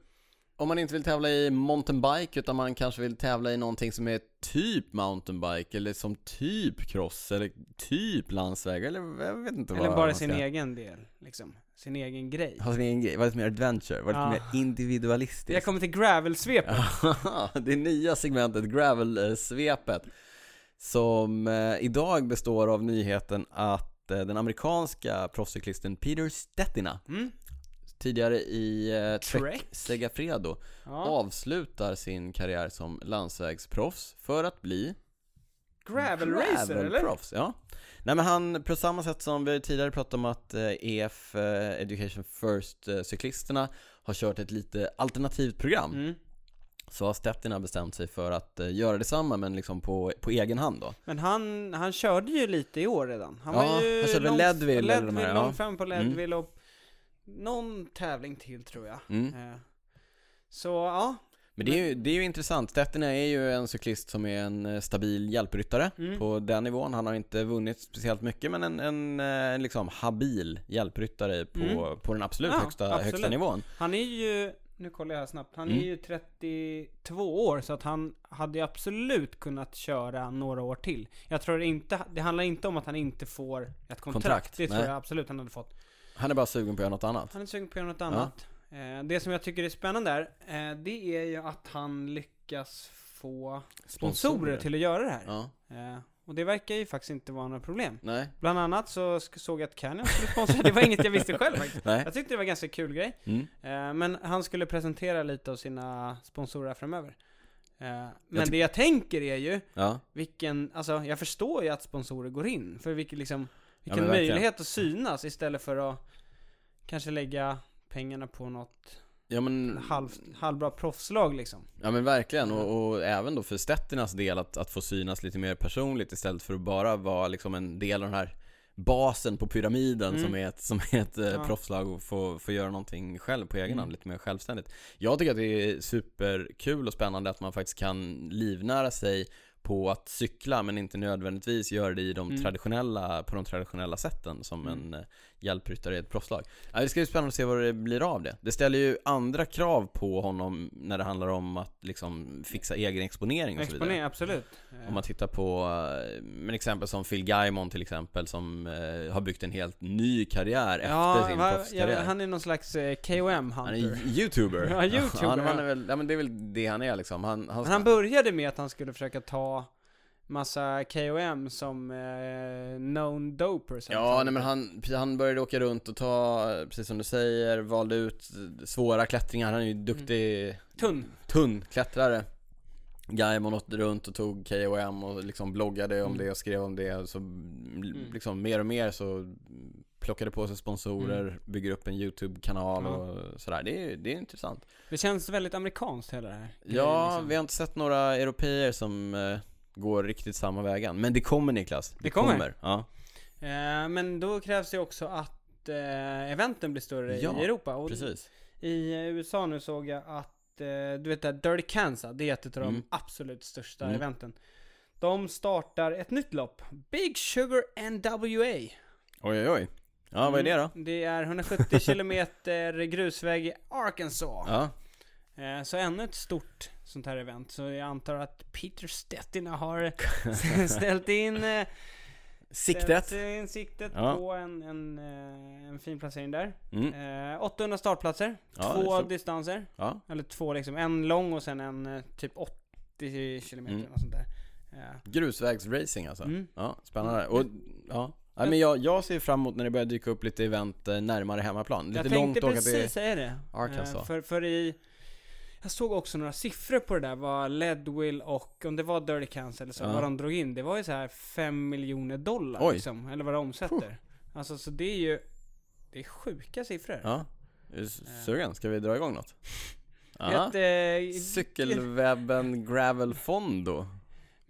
Om man inte vill tävla i mountainbike utan man kanske vill tävla i någonting som är typ mountainbike eller som typ cross eller typ landsväg eller jag vet inte Eller vad bara man sin egen del, liksom. Sin egen grej. Ha sin egen grej, var lite mer adventure, var lite Ja. mer individualistiskt Jag kommer till gravelsvepet. det nya segmentet, gravel-svepet Som eh, idag består av nyheten att eh, den amerikanska proffscyklisten Peter Stettina Mm. Tidigare i eh, Trek, Trek. Segafredo Ja. avslutar sin karriär som landsvägsproffs för att bli Gravel racer eller? Gravelproffs, ja. Nej men han, på samma sätt som vi tidigare pratade om att eh, EF eh, Education First-cyklisterna har kört ett lite alternativt program Mm. Så har Stettina bestämt sig för att eh, göra detsamma men liksom på, på egen hand då Men han, han körde ju lite i år redan. Han Ja, var ju han körde Leadville eller de här, ja. fram på Leadville och någon tävling till tror jag. mm. Eh, Så ja. Men det är, ju, det är ju intressant, Stettina är ju en cyklist som är en eh, stabil hjälpryttare Mm. på den nivån Han har inte vunnit speciellt mycket men en, en eh, liksom habil hjälpryttare på, Mm. på den absolut Ja, högsta, absolut. högsta nivån Han är ju, nu kollar jag här snabbt, han Mm. är ju 32 år så att han hade ju absolut kunnat köra några år till. Jag tror inte, det handlar inte om att han inte får ett kontrakt. Kontrakt, det tror nej. jag absolut han hade fått. Han är bara sugen på att göra något annat Han är sugen på att göra något annat. Eh, det som jag tycker är spännande där, eh, det är ju att han lyckas få sponsorer till att göra det här. Ja, Eh, och det verkar ju faktiskt inte vara några problem. nej, Bland annat så såg jag att Canyon skulle sponsra, det var inget jag visste själv faktiskt. nej Jag tyckte det var en ganska kul grej. mm. Eh, men han skulle presentera lite av sina sponsorer framöver. Eh, men ty- det jag tänker är ju, Ja, vilken, alltså jag förstår ju att sponsorer går in, för vilken liksom, vilken verkligen. möjlighet att synas istället för att kanske lägga pengarna på något ja men, halv, halvbra proffslag liksom. ja men verkligen och, och även då för Stettinas del att, att få synas lite mer personligt istället för att bara vara liksom en del av den här basen på pyramiden Mm. som är ett, som är ett eh, Ja. proffslag och få, få göra någonting själv på egen Mm. hand, lite mer självständigt. Jag tycker att det är superkul och spännande att man faktiskt kan livnära sig på att cykla men inte nödvändigtvis göra det i de Mm. traditionella, på de traditionella sätten som Mm. en eh, hjälpryttare i ett proffslag. Ja, det ska bli spännande att se vad det blir av det. Det ställer ju andra krav på honom när det handlar om att liksom fixa egen exponering och så vidare. Exponering, absolut. Om man tittar på, eh, men exempel som Phil Gaimon till exempel som eh, har byggt en helt ny karriär efter sin va- proffskarriär. ja, han är någon slags eh, KOM Han är youtuber. Ja, YouTuber, han, han ja. är väl, ja men det är väl det han är liksom. Han, han, Men han började med att han skulle försöka ta massa KOM som eh, known dopers. Ja, nej men han, han började åka runt och ta, precis som du säger, valde ut svåra klättringar. Han är ju duktig, Tunn. tunn klättrare. Gaimon åkte runt och tog KOM och liksom bloggade om Mm. det och skrev om det. Så liksom mer och mer så plockade på sig sponsorer, bygger upp en YouTube-kanal Ja. och sådär. Det är, det är intressant. Det känns väldigt amerikanskt hela det här. Ja, liksom. vi har inte sett några europeer som eh, går riktigt samma vägen. Men det kommer Niklas. Det kommer. Ja. Eh, men då krävs det också att eh, eventen blir större Ja, i Europa. Och Precis. i USA nu såg jag att, eh, du vet det Dirty Kansas, det är ett av Mm. de absolut största Mm. eventen. De startar ett nytt lopp. Big Sugar NWA. Oj, oj, oj. Ja, vad är det då? Mm, Det är 170 kilometer grusväg i Arkansas. Ja, Eh, Så ännu ett stort sånt här event. Så jag antar att Peter Stettina har ställt in eh, siktet. Ställt in siktet Ja. på en, en, eh, en fin placering där. Mm. Eh, 800 startplatser, Ja, två distanser. Ja, Eller två liksom, en lång och sen en eh, typ 80 kilometer Mm. något sånt där. Eh, grusvägsracing alltså. mm. Ja, spännande. Och, ja. Ja, men jag, jag ser fram emot när det börjar dyka upp lite event eh, närmare hemmaplan. Lite Jag tänkte precis säga det. Arkansas. För, för i... Jag såg också några siffror på det där, vad Leadwill och, om det var Dirty Kansas eller så, Ja. vad de drog in. Det var ju så här 5 miljoner dollar Oj. liksom, eller vad det omsätter. Alltså så det är ju, det är sjuka siffror. Ja. Är du sugen? Ska vi dra igång något? Vet, eh, Cykelwebben Gravel Fondo.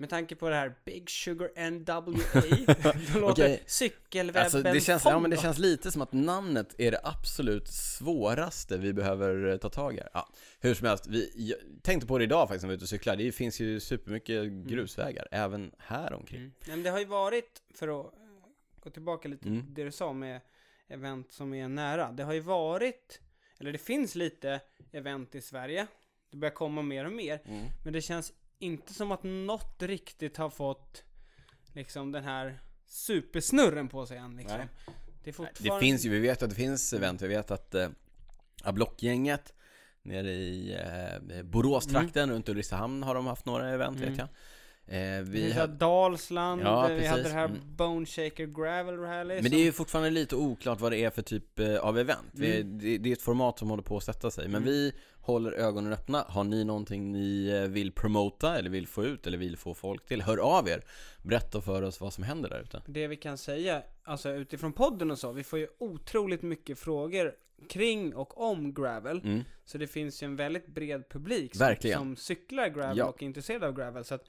Med tanke på det här Big Sugar NWA, då låter cykelwebben Alltså det känns, ja, men det känns lite som att namnet är det absolut svåraste vi behöver eh, ta tag i. Ja, hur som helst, vi jag tänkte på det idag faktiskt när vi var ute och cyklade. Det finns ju supermycket grusvägar, även här omkring. Mm. Men det har ju varit, för att eh, gå tillbaka lite till Mm. det du sa med event som är nära. Det har ju varit, eller det finns lite event i Sverige. Det börjar komma mer och mer. Mm. Men det känns inte som att något riktigt har fått liksom den här supersnurren på sig än liksom. Nej. Det, är Det fortfarande... finns ju, vi vet att det finns event, vi vet att eh, Ablockgänget nere i eh, Boråstrakten runt Ulricehamn har de haft några event Mm. vet jag. Eh, Vi vi hade Dalsland, Ja, vi hade det precis. här Mm. Bone Shaker Gravel Rally. men som- det är ju fortfarande lite oklart vad det är för typ eh, av event. Vi, Mm. det, det är ett format som håller på att sätta sig. Men Mm. vi håller ögonen öppna. Har ni någonting ni eh, vill promota eller vill få ut eller vill få folk till? Hör av er. Berätta för oss vad som händer där ute. Det vi kan säga, alltså utifrån podden och så, vi får ju otroligt mycket frågor kring och om gravel. Mm. Så det finns ju en väldigt bred publik som, som cyklar gravel Ja. och är intresserad av gravel. Så att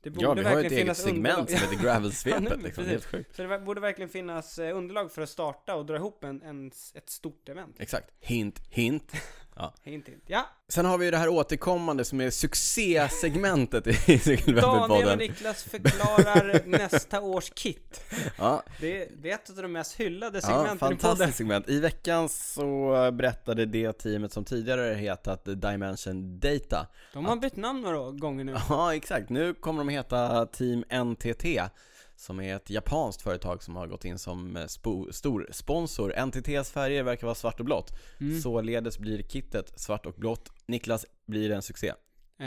det borde Ja, vi har ett eget segment underlag. som heter Gravelsvepet liksom. Helt sjukt. Så det borde verkligen finnas eh, underlag för att starta och dra ihop en, en, ett stort event. Exakt. Hint, hint. Hint, hint. Ja, Sen har vi ju det här återkommande som är succésegmentet i Daniel och. Niklas förklarar nästa års kit. Ja, Det, det är ett av de mest hyllade ja, segmenten podden. fantastiskt segment. I veckan så berättade det teamet som tidigare hetat Dimension Data. De har bytt namn några gånger nu. Ja, exakt. Nu kommer de heta Team NTT. Som är ett japanskt företag som har gått in som eh, stor sponsor. NTTs färger verkar vara svart och blått. Mm. Således blir kittet svart och blått. Niklas, blir det en succé? Eh,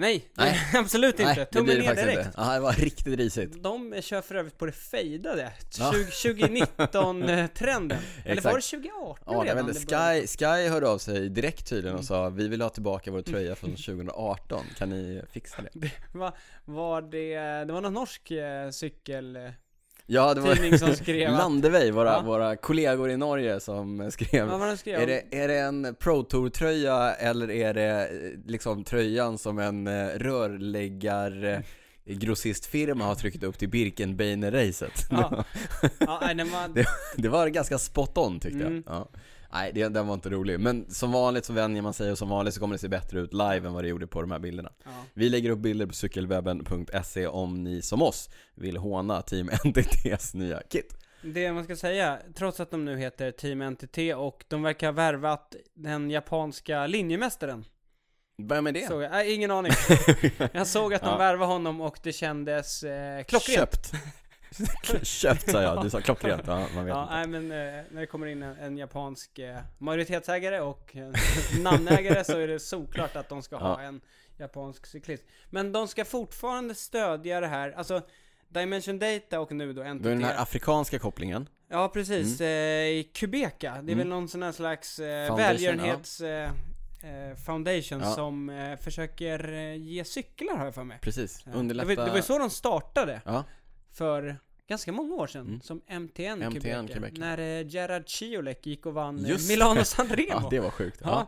nej, Nej. absolut inte. Nej, det Tummen det ner direkt. inte. Ja, det var riktigt risigt. De kör för övrigt på det fejdade. Ja. 2019-trenden. Eller var det Exakt. 2018 Ja, redan? inte, det? Sky, Sky hörde av sig direkt tydligen och Mm. sa Vi vill ha tillbaka vår tröja från 2018, kan ni fixa det? Va, var det, det var någon norsk eh, cykeltidning Ja, det var som skrev Landevej, våra, Ja. våra kollegor i Norge som skrev vad det de skrev? är det, är det en Pro Tour-tröja eller är det eh, liksom tröjan som en eh, rörläggar eh, grossistfirma har tryckt upp till Birkenbeiner-racet? Ja. ja, den var, Det- Det var ganska spot on tyckte Mm. jag. Ja. Nej, det, den var inte rolig. Men som vanligt så vänjer man sig och som vanligt så kommer det se bättre ut live än vad det gjorde på de här bilderna. ja. Vi lägger upp bilder på cykelwebben.se om ni som oss vill håna Team NTTs nya kit. Det man ska säga, trots att de nu heter Team NTT och de verkar ha värvat den japanska linjemästaren. Börja med det. Såg jag, nej, ingen aning. Jag såg att de Ja. värvade honom och det kändes eh, klockrent. Köpt. Köpt sa jag, du sa klockrent. Ja, man vet Ja, inte. nej men eh, när det kommer in en, en japansk eh, majoritetsägare och en namnägare så är det såklart att de ska ha Ja. en japansk cyklist. Men de ska fortfarande stödja det här, alltså Dimension Data och nu då NTT. Då är den här afrikanska kopplingen. Ja precis, eh, i Quebeca. Det är Mm. väl någon sån här slags eh, välgörenhets eh, eh, foundation Ja. som eh, försöker eh, ge cyklar har jag för mig. Precis, Eh, Det underlätta. var, det var ju så de startade Ja, för ganska många år sedan, Mm. som MTN, MTN Quebeca, Quebeca. När eh, Gerard Ciolek gick och vann eh, Just. Milano Sanremo. ja det var sjukt. Ja.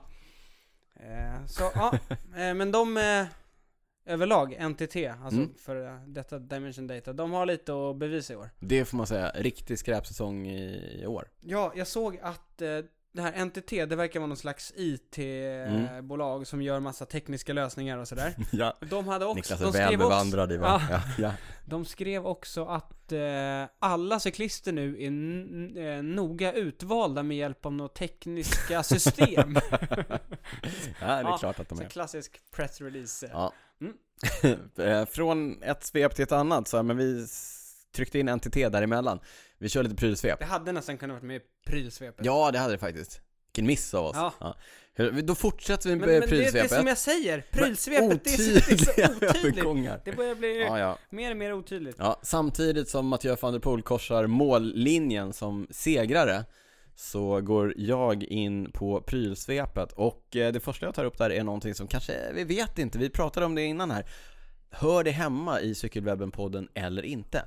Eh, så ja, eh, men de eh, överlag, NTT, alltså Mm. för eh, detta Dimension Data, de har lite att bevisa i år. Det får man säga, riktig skräpsäsong i, i år. Ja, jag såg att eh, det här NTT, det verkar vara någon slags IT-bolag som gör massa tekniska lösningar och sådär. ja. De hade också, Niklas är de skrev, bevandrad i. Ja. Ja. De skrev också att eh, alla cyklister nu är eh, noga utvalda med hjälp av några tekniska system. ja, det är Ja, klart att de Så är. klassisk pressrelease. Ja. Mm. Eh, Från ett svep till ett annat så här, men vi tryckte in NTT däremellan. Vi kör lite prylsvep. Det hade nästan kunnat vara med i prylsvepet. Ja, det hade det faktiskt. Vilken miss av oss. Ja. Hur- Då fortsätter vi Men, med men det, det är prylsvepet. som jag säger, prylsvepet, det är, så- det är Otydliga så otydligt. Det börjar bli Ja, ja. mer och mer otydligt. Ja, samtidigt som Mathieu van der Poel korsar mållinjen som segrare så går jag in på prylsvepet och eh, det första jag tar upp där är någonting som kanske, vi vet inte, vi pratade om det innan här. Hör det hemma i Cykelwebben-podden eller inte?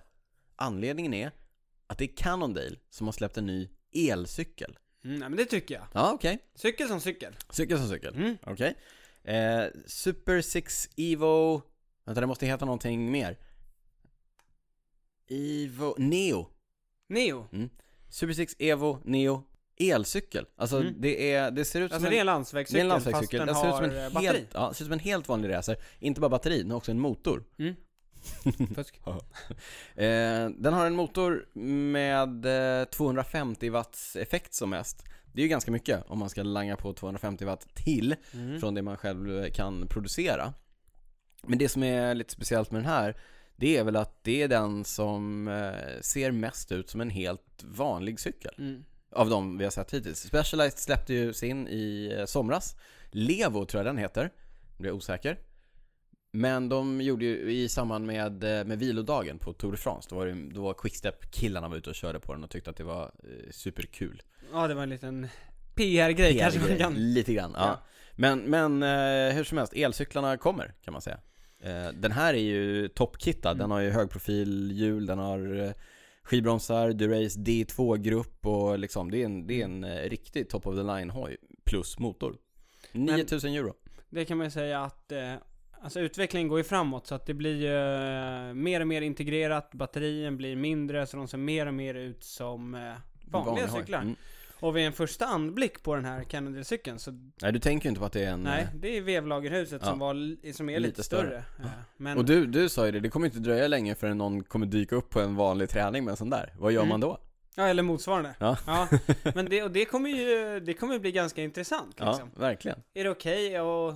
Anledningen är att det är Cannondale som har släppt en ny elcykel. Mm, nej, men det tycker jag. Ja, okej. Cykel som cykel. Cykel som cykel. Mm. Okej. Eh, Super 6 Evo... Vänta, det måste heta någonting mer. Evo... Neo. Neo. Super 6 Evo Neo elcykel. Alltså Mm. det, är, det ser ut som Alltså en, det är en det är landsvägscykel, en landsvägscykel. fast Det den ser ut har som en eh, batteri. helt, ja, det ser ut som en helt vanlig racer. Inte bara batteri, den har också en motor. Fusk. Eh, den har en motor med eh, 250 watts effekt som mest. Det är ju ganska mycket om man ska langa på 250 watt till Mm. från det man själv kan producera. Men det som är lite speciellt med den här, det är väl att det är den som eh, ser mest ut som en helt vanlig cykel. Mm. Av de vi har sett hittills. Specialized släppte ju sin i eh, somras. Levo tror jag den heter. Nu blir jag osäker. Men de gjorde ju i samband med, eh, med vilodagen på Tour de France, då var, det, då var Quickstep-killarna var ute och körde på den och tyckte att det var eh, superkul. Ja, det var en liten PR-grej kanske man kan... Lite grann, ja. Ja. Men, men eh, hur som helst, elcyklarna kommer kan man säga. Eh, den här är ju toppkittad, Mm. den har ju högprofilhjul, den har eh, skivbromsar, Durace D2-grupp och liksom det är en, det är en eh, riktig top of the line hoj plus motor. 9000 euro. Det kan man ju säga att Alltså utvecklingen går ju framåt så att det blir ju eh, mer och mer integrerat, batterien blir mindre så de ser mer och mer ut som eh, vanliga cyklar. Mm. Och vid en första anblick på den här Cannondale-cykeln så Nej du tänker ju inte på att det är en... nej, det är vevlagerhuset Ja. som, var, som är lite, Lite större. större. Ja. Men, Och du, du sa ju det, det kommer inte dröja länge förrän någon kommer dyka upp på en vanlig träning med en sån där. Vad gör Mm. man då? ja, eller motsvarande. Ja. Men det, och det kommer ju, det kommer bli ganska intressant Ja, liksom. verkligen. Är det okej att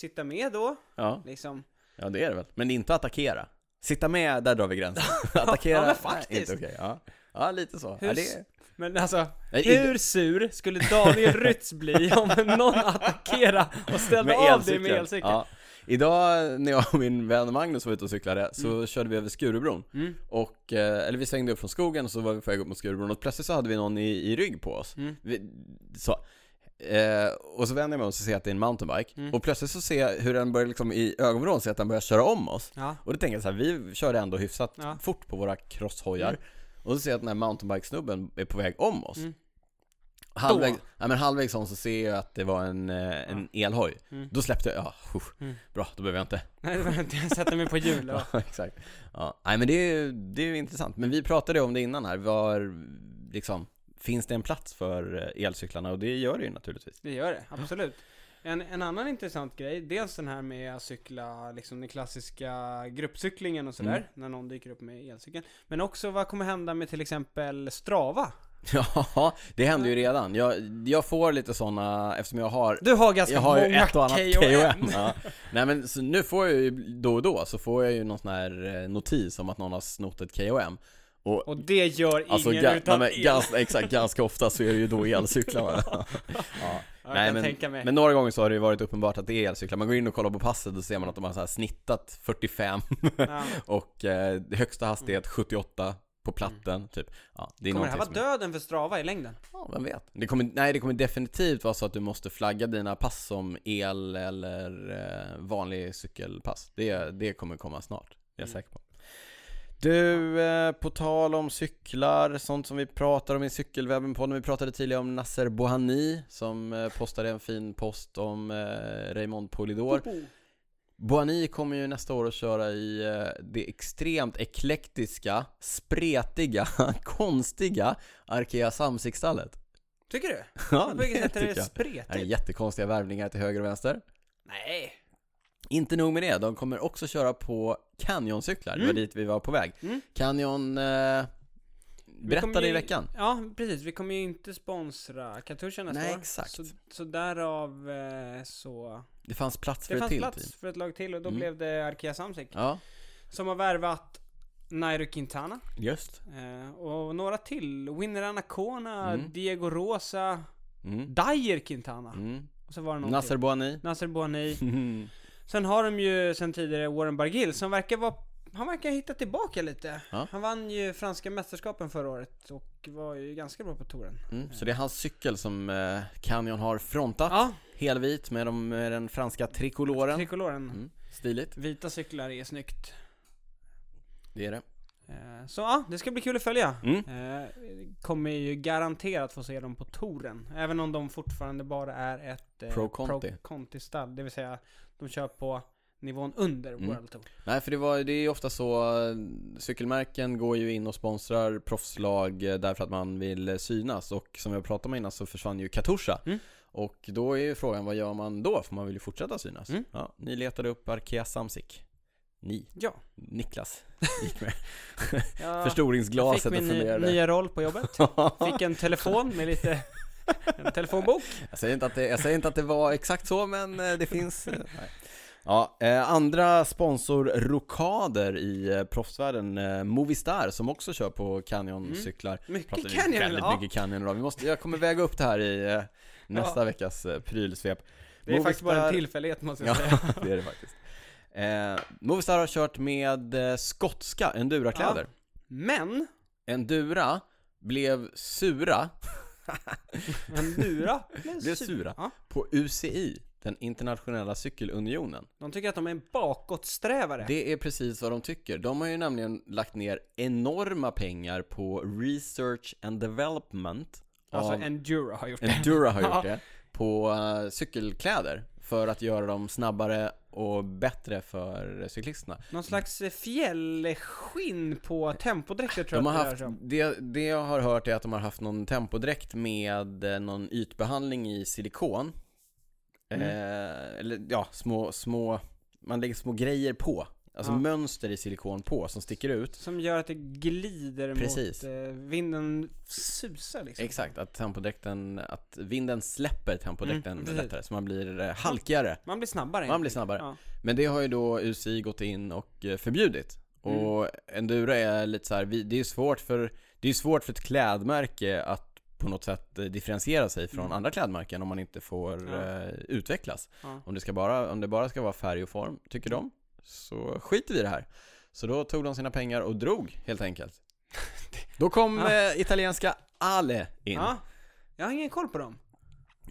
sitta med då? Ja, Liksom? ja det är det väl. Men inte attackera. Sitta med, där drar vi gränsen. attackera, Ja, men nej, faktiskt. inte okej. Ja. ja, lite så. Hur ja, det... Men alltså, Nej, hur sur skulle Daniel Rytz bli om någon attackerade och ställde av dig med elcykel? Ja. Idag när jag och min vän Magnus var ute och cyklade så körde vi över Skurubron Mm. och, eh, eller vi svängde upp från skogen och så var vi på väg upp mot Skurubron och plötsligt så hade vi någon i, i rygg på oss. Mm. Vi, så. Eh, och så vänder jag mig om och så ser jag att det är en mountainbike Mm. och plötsligt så ser jag hur den börjar liksom i ögonvrån se att den börjar köra om oss. Ja. Och då tänker jag så här, vi körde ändå hyfsat Ja. fort på våra crosshojar Mm. Och så ser jag att den här mountainbike-snubben är på väg om oss Mm. Halvvägs, ja, men halvvägs om så ser jag att det var en, eh, en elhoj Mm. Då släppte jag, ja, usch, Mm. bra, då behöver jag inte Nej, det var inte. Jag sätter mig på hjul. Ja, Ja. exakt ja, Nej men det är ju det är intressant, men vi pratade om det innan här, var liksom Finns det en plats för eh, elcyklarna? Och det gör det ju naturligtvis Det gör det, absolut. En, en annan intressant grej, dels den här med att cykla liksom den klassiska gruppcyklingen och sådär, Mm. när någon dyker upp med elcykeln. Men också vad kommer hända med till exempel Strava? Ja, det händer ju redan. Jag, jag får lite sådana, eftersom jag har Du har ganska jag har ju många ett och annat KOM. KOM. Ja. Nej men nu får jag ju då och då så får jag ju någon sån här eh, notis om att någon har snott ett KOM. Och, Och det gör alltså ingen ga- utan nej, men, ganska, exakt, ganska ofta så är det ju då elcyklarna. ja. Nej men, men några gånger så har det ju varit uppenbart att det är elcyklar. Man går in och kollar på passet och ser man att de har så här snittat 45 Ja. och eh, högsta hastighet 78 på platten, typ. Ja, det Kommer det här vara döden för Strava i längden? Ja, vem vet? Det kommer, nej, det kommer definitivt vara så att du måste flagga dina pass som el eller eh, vanlig cykelpass. Det, det kommer komma snart, det är jag Mm. säker på. Du, eh, på tal om cyklar, sånt som vi pratar om i cykelwebben på Vi pratade tidigare om Nasser Bohani som eh, postade en fin post om eh, Raymond Polidor. Boani kommer ju nästa år att köra i det extremt eklektiska, spretiga, konstiga Arkea Samsic-stallet. Tycker du? Ja, På vilket sätt är det jag. Det är spretigt? jättekonstiga värvningar till höger och vänster. Nej. Inte nog med det, de kommer också köra på Canyon-cyklar, det var Mm. dit vi var på väg. Mm. Canyon eh, berättade i veckan. Ja, precis. Vi kommer ju inte sponsra Katusha nästa Nej, år. exakt. Så, så därav eh, så... Det fanns plats för Det ett fanns till plats team. för ett lag till och då Mm. blev det Arkea Samsic. Ja, Som har värvat Nairo Quintana. just. Eh, och några till. Winner Anacona, Mm. Diego Rosa, Mm. Dyer Quintana. Mm. Och så var det någon Nasser till. Boani. Nasser Boani. Sen har de ju sen tidigare Warren Barguil som verkar vara han verkar ha hittat tillbaka lite. Ja. Han vann ju franska mästerskapen förra året och var ju ganska bra på touren. Mm. Så det är hans cykel som eh, Canyon har frontat. Ja, Helvit med, de, med den franska trikoloren. trikoloren. Mm. Stiligt, Vita cyklar är snyggt. det är det. Eh, Så ja, det ska bli kul att följa. Mm. Eh, Kommer ju garanterat få se dem på touren. Även om de fortfarande bara är ett eh, Pro Conti. Conti-stall. Det vill säga, de kör på nivån under Mm. World Tour. Nej för det, var, det är ju ofta så, cykelmärken går ju in och sponsrar proffslag därför att man vill synas och som jag pratade om innan så försvann ju Katusha. Mm. Och då är ju frågan, vad gör man då? För man vill ju fortsätta synas. Mm. Ja, ni letade upp Arkea Samsic. Ni, Ja. Niklas, gick med Jag fick förstoringsglaset och min ny, funderade. nya roll på jobbet. Fick en telefon med lite en telefonbok. Jag säger, inte att det, jag säger inte att det var exakt så, men eh, det finns... eh, nej. Ja, eh, andra sponsorrokader i eh, proffsvärlden, eh, Movistar som också kör på Canyon-cyklar. Pratar Mycket Canyon Väldigt ja. mycket Canyon idag. Vi måste, jag kommer väga upp det här i eh, nästa veckas eh, prylsvep. Det är faktiskt bara en Movistar- tillfällighet måste jag Ja, säga. det är det faktiskt. Eh, Movistar har kört med eh, skotska endurakläder. Men, Endura blev sura Endura Blev sura. Ja. på UCI, den internationella cykelunionen. De tycker att de är en bakåtsträvare. Det är precis vad de tycker. De har ju nämligen lagt ner enorma pengar på research and development alltså av Endura har gjort det. Endura har gjort det på eh, cykelkläder för att göra dem snabbare och bättre för cyklisterna. Någon slags eh, fjällskinn på tempodräkter tror De jag har rör haft, det, det jag har hört är att de har haft någon tempodräkt med eh, någon ytbehandling i silikon. Mm. Eh, eller ja, små, små, man lägger små grejer på. Alltså Ja. mönster i silikon på som sticker ut. Som gör att det glider Precis. mot, eh, vinden susar liksom. Exakt, att tempodräkten, att vinden släpper tempodräkten Mm, lättare så man blir eh, halkigare. Man blir snabbare. Man blir snabbare. Ja. Men det har ju då UCI gått in och eh, förbjudit. Och Mm. enduro är lite så här, vi- det är svårt för, det är svårt för ett klädmärke att på något sätt eh, differentiera sig från Mm. andra klädmärken om man inte får Ja. eh, utvecklas. Ja. Om det, ska bara, om det bara ska vara färg och form, tycker de, så skiter vi i det här. Så då tog de sina pengar och drog, helt enkelt. Då kom Ja. eh, italienska Ale in. ja. Jag har ingen koll på dem.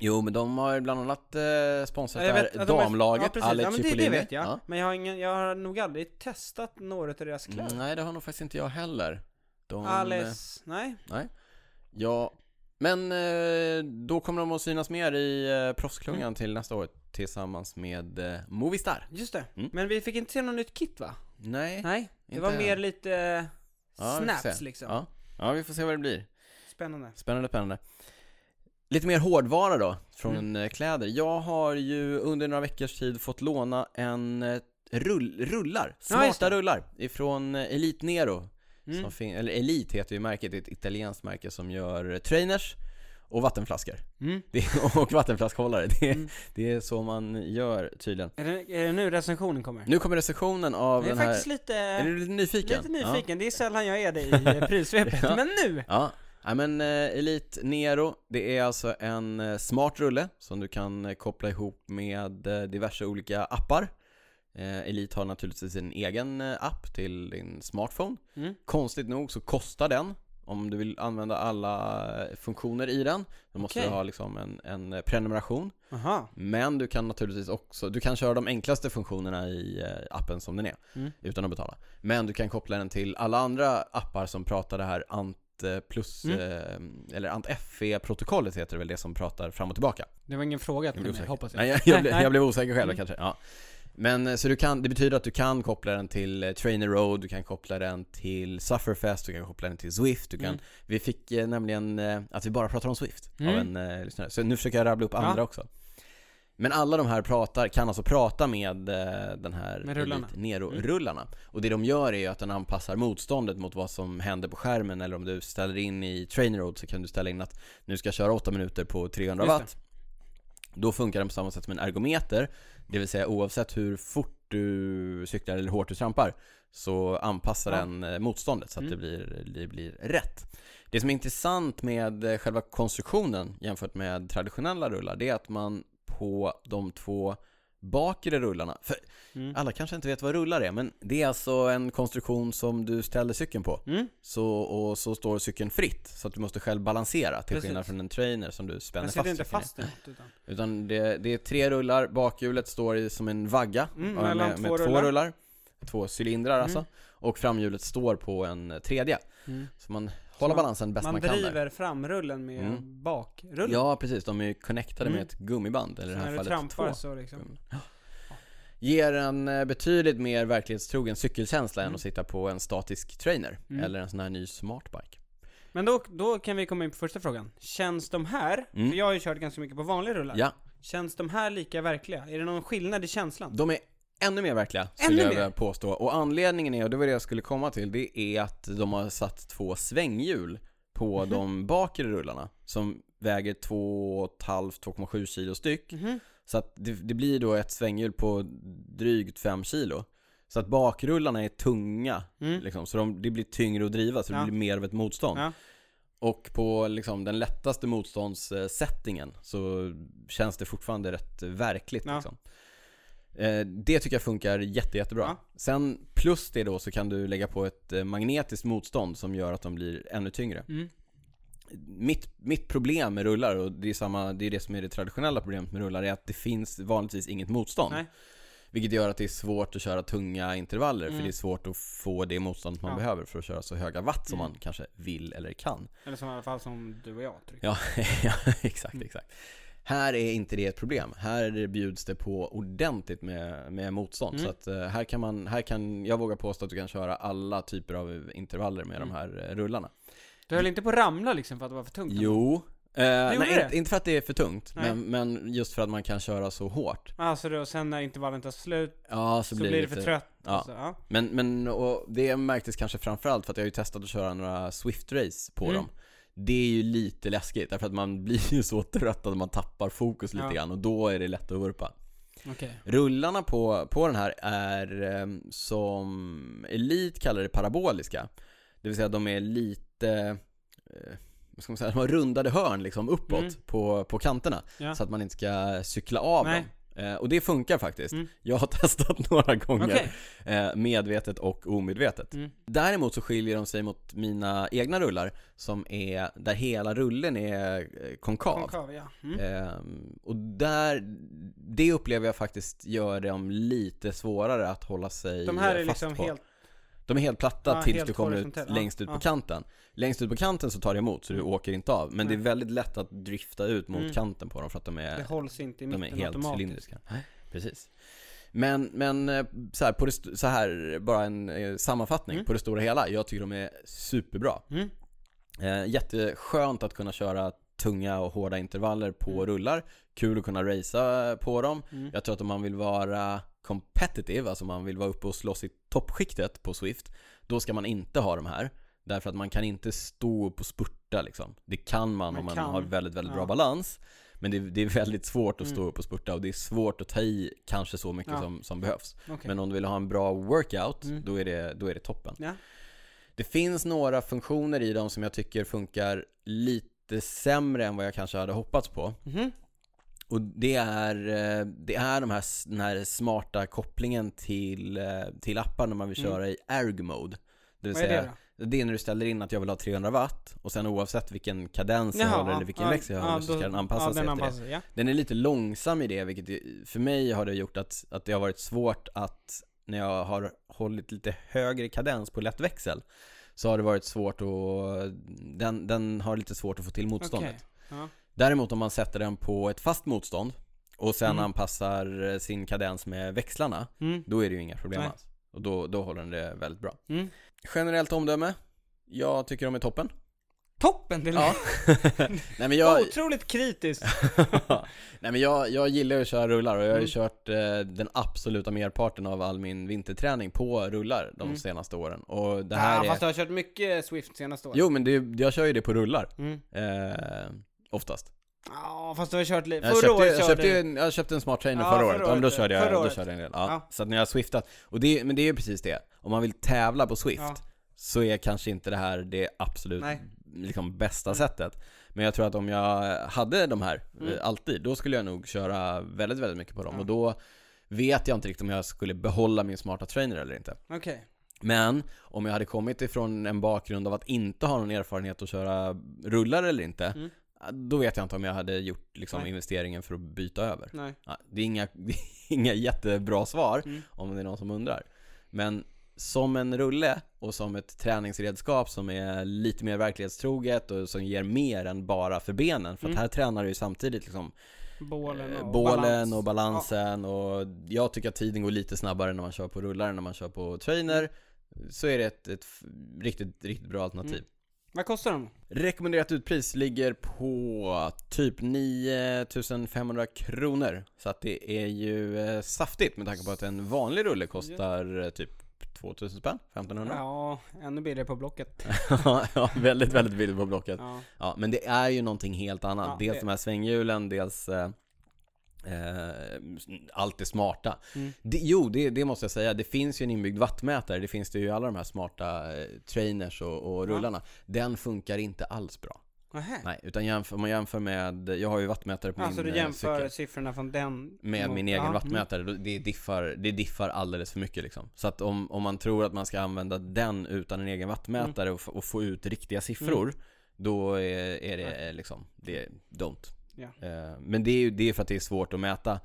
Jo, men de har bland annat eh, sponsrat det vet här att de är- damlaget, ja. Ale ja, men det, det vet jag. Ja. Men jag har, ingen, jag har nog aldrig testat några av deras kläder. Mm, nej, det har nog faktiskt inte jag heller. De, eh, Ales, nej. Ja, men eh, då kommer de att synas mer i eh, proffsklungan Mm. till nästa år tillsammans med eh, Movistar. Just det. Mm. Men vi fick inte se något nytt kit va? Nej, Nej. Det Inte var än. mer lite eh, Ja, vi får snaps se. liksom. Ja. ja, vi får se vad det blir. Spännande. Spännande, spännande. Lite mer hårdvara då, från Mm. eh, kläder. Jag har ju under några veckors tid fått låna en eh, rull, rullar, Ja, just smarta det. rullar, ifrån eh, Elite Nero. Mm. Som fin- eller Elite heter ju märket, det är ett italienskt märke som gör eh, trainers och vattenflaskor. Mm. Det är, och vattenflaskhållare, det är, Mm. det är så man gör tydligen. Är, det, är det nu recensionen kommer? Nu kommer recensionen av jag är den här... faktiskt lite, Är du lite nyfiken? lite nyfiken. Det är sällan jag är det i eh, prylsvepet. Ja. Men nu! Ja, ja men eh, Elite Nero, det är alltså en eh, smart rulle som du kan koppla ihop med diverse olika appar. Eh, Elite har naturligtvis en egen app till din smartphone. Mm. Konstigt nog så kostar den, om du vill använda alla eh, funktioner i den, då måste Okej. du ha liksom en, en prenumeration. Aha. Men du kan naturligtvis också, du kan köra de enklaste funktionerna i eh, appen som den är, Mm. utan att betala. Men du kan koppla den till alla andra appar som pratar det här ANT eh, plus, Mm. eh, eller ANT FE-protokollet heter det väl, det som pratar fram och tillbaka. Det var ingen fråga till mig, osäker. hoppas jag. Nej, jag, jag, blev, Nej. jag blev osäker själv Mm. kanske, ja. Men eh, så du kan, det betyder att du kan koppla den till eh, Trainer Road, du kan koppla den till Sufferfest, du kan koppla den till Swift, du kan Mm. Vi fick eh, nämligen att vi bara pratar om Swift av Mm. en eh, lyssnare, så nu försöker jag rabbla upp Ja. andra också Men alla de här pratar, kan alltså prata med den här Med rullarna. Nero-rullarna Och det de gör är ju att den anpassar motståndet mot vad som händer på skärmen Eller om du ställer in i Trainer Road så kan du ställa in att nu ska jag köra 8 minuter på 300 Just det. watt Då funkar den på samma sätt som en ergometer Det vill säga oavsett hur fort du cyklar eller hur hårt du trampar Så anpassar Ja. den eh, motståndet så att Mm. det, blir, det blir rätt Det som är intressant med eh, själva konstruktionen jämfört med traditionella rullar Det är att man på de två bakre rullarna För Mm. alla kanske inte vet vad rullar är Men det är alltså en konstruktion som du ställer cykeln på Mm. så, Och så står cykeln fritt Så att du måste själv balansera Till Precis. skillnad från en trainer som du spänner fast inte cykeln fast i utan. Utan det, det är tre rullar, bakhjulet står i som en vagga Mm, mellan med, två med två rullar. rullar Två cylindrar Mm. alltså Och framhjulet står på en tredje Mm. Så man håller man- balansen bäst man, Man kan där driver framrullen med Mm. bakrullen. Ja precis, de är ju connectade Mm. med ett gummiband Eller i så det här när du fallet trampar två så liksom. Ger en eh, betydligt mer verklighetstrogen cykelkänsla än Mm. att sitta på en statisk trainer Mm. Eller en sån här ny smartbike Men då, då kan vi komma in på första frågan. Känns de här, Mm. för jag har ju kört ganska mycket på vanliga rullar. Ja, Känns de här lika verkliga? Är det någon skillnad i känslan? de är ännu mer verkliga Ännu skulle jag mer? påstå Och anledningen är, och det var det jag skulle komma till Det är att de har satt två svänghjul på Mhm. de bakre rullarna Som väger 2,5-2,7 kilo styck Mhm. Så att det, det blir då ett svänghjul på drygt 5 kilo Så att bakrullarna är tunga Mm. liksom, Så de, det blir tyngre att driva, så det Ja. blir mer av ett motstånd Ja. Och på liksom den lättaste motståndssättningen så känns det fortfarande rätt verkligt Ja. liksom. Eh, det tycker jag funkar jätte, jättebra. Ja. Sen plus det då så kan du lägga på ett eh, magnetiskt motstånd som gör att de blir ännu tyngre. Mm. Mitt, mitt problem med rullar, och det är, samma, det är det som är det traditionella problemet med rullar, är att det finns vanligtvis inget motstånd. Nej. Vilket gör att det är svårt att köra tunga intervaller, Mm. för det är svårt att få det motstånd man Ja. behöver för att köra så höga watt som Mm. man kanske vill eller kan. Eller som i alla fall som du och jag trycker. Ja, ja exakt, Mm. exakt. Här är inte det ett problem. Här bjuds det på ordentligt med, med motstånd. Mm. Så att eh, här kan man, här kan, jag vågar påstå att du kan köra alla typer av intervaller med Mm. de här eh, rullarna. Du höll inte på att ramla liksom för att det var för tungt? Jo. Gjorde nej, inte, inte för att det är för tungt, men, men just för att man kan köra så hårt. Alltså då, sen när intervallen tar slut Ja, så, så, blir det lite, för trött. ja. Så, ja. Men, men och det märktes kanske framförallt för att jag har ju testat att köra några Swift-race på Mm. dem. Det är ju lite läskigt, därför att man blir ju så trött att man tappar fokus lite Ja. grann och då är det lätt att vurpa. Okej. Rullarna på, på den här är eh, som Elite kallar det paraboliska. Det vill säga de är lite, eh, vad ska man säga, de har rundade hörn liksom uppåt Mm. på, på kanterna. Ja. Så att man inte ska cykla av Nej. dem. Eh, och det funkar faktiskt. Mm. Jag har testat några gånger. Okej. Eh, medvetet och omedvetet. Mm. Däremot så skiljer de sig mot mina egna rullar som är, där hela rullen är eh, konkav. Konkav, ja. Mm. Ehm, och där, det upplever jag faktiskt gör dem lite svårare att hålla sig De här är fast liksom på. helt... De är helt platta Ja, tills helt du kommer ut längst ut Ja. på kanten. Längst ut på kanten så tar det emot så du Mm. åker inte av. Men det är Nej. väldigt lätt att drifta ut mot Mm. kanten på dem för att de är Det hålls inte i de är helt cylindriska. Precis. Men, men eh, så här, på det, så här, bara en eh, sammanfattning Mm. på det stora hela. Jag tycker de är superbra. Mm. Eh, jätteskönt att kunna köra tunga och hårda intervaller på Mm. rullar. Kul att kunna racea på dem. Mm. Jag tror att om man vill vara competitive, alltså man vill vara uppe och slåss i toppskiktet på Swift, då ska man inte ha de här. Därför att man kan inte stå upp och spurta liksom. Det kan man, Man om man kan. har väldigt, väldigt bra Ja. balans. Men det, det är väldigt svårt att stå Mm. upp och spurta och det är svårt att ta i kanske så mycket Ja. som, som behövs. Okej. Men om du vill ha en bra workout, Mm. då, är det, då är det toppen. Ja. Det finns några funktioner i dem som jag tycker funkar lite sämre än vad jag kanske hade hoppats på. Mhm. Och det är, eh, det är de här, den här smarta kopplingen till, eh, till appar när man vill Mm. köra i erg mode. Det vill Vad är säga, det då? det är när du ställer in att jag vill ha 300 watt och sen oavsett vilken kadens jag håller eller vilken ja, växel jag ja, håller så då- ska den anpassa ja, sig den efter det. anpassar ja. Den är lite långsam i det, vilket för mig har det gjort att, att det har varit svårt att när jag har hållit lite högre kadens på lätt växel så har det varit svårt att, den, den har lite svårt att få till motståndet. Okej. Däremot om man sätter den på ett fast motstånd och sen Mm. anpassar eh, sin kadens med växlarna, Mm. då är det ju inga problem Nej. alls. Och då, då håller den det väldigt bra. Mm. Generellt omdöme? Jag tycker de är toppen. Toppen till Ja. Nej men jag, Otroligt kritiskt. Nej men jag, jag gillar ju att köra rullar och jag har ju Mm. kört eh, den absoluta merparten av all min vinterträning på rullar de Mm. senaste åren. Och det här ja, är... fast du har kört mycket Swift senaste året. Jo men det, jag kör ju det på rullar. Mm. Eh, oftast. Ja, fast du har kört lite. Jag Förra köpte, året jag, körde köpte, du- en- jag köpte en smart trainer Ja, förra året. Ja, men då körde jag, då körde jag en del. Ja. Ja. Så att när jag har swiftat. Och det, men det är ju precis det. Om man vill tävla på Swift Ja. så är kanske inte det här det absolut Nej. liksom, bästa Mm. sättet. Men jag tror att om jag hade de här Mm. eh, alltid, då skulle jag nog köra väldigt, väldigt mycket på dem. Och då vet jag inte riktigt om jag skulle behålla min smarta trainer eller inte. Okej. Men om jag hade kommit ifrån en bakgrund av att inte ha någon erfarenhet att köra rullar eller inte, Mm. Då vet jag inte om jag hade gjort liksom, Nej. investeringen för att byta över. Nej. Ja, det, är inga, det är inga jättebra svar Mm. om det är någon som undrar. Men som en rulle och som ett träningsredskap som är lite mer verklighetstroget och som ger mer än bara för benen. För att Mm. här tränar du ju samtidigt liksom Bålen eh, och bålen balans. och balansen och jag tycker att tiden går lite snabbare när man kör på rullar än när man kör på trainer. Så är det ett, ett riktigt, riktigt bra alternativ. Mm. Vad kostar de? Rekommenderat utpris ligger på typ 9500 kronor. Så att det är ju eh, saftigt med tanke på att en vanlig rulle kostar eh, typ 2000 spänn, 1500. Ja, ännu billigare på Blocket. ja, väldigt, väldigt billigt på Blocket. Ja. Ja, men det är ju någonting helt annat. Ja, dels det- de här svänghjulen, dels eh, eh, allt det smarta. Mm. Det, jo, det, det måste jag säga. Det finns ju en inbyggd wattmätare. Det finns det ju i alla de här smarta eh, trainers och, och Ja. rullarna. Den funkar inte alls bra. Nähä. Nej, utan jämför, om man jämför med, jag har ju wattmätare på Alltså min du eh, jämför cykel. siffrorna från den Med mot- min egen ja, mm. wattmätare, då- det diffar, det diffar alldeles för mycket liksom. Så att om, om man tror att man ska använda den utan en egen wattmätare och, f- och få ut riktiga siffror Mm. Då är, är det liksom, det är don't Eh, Men det är ju det är för att det är svårt att mäta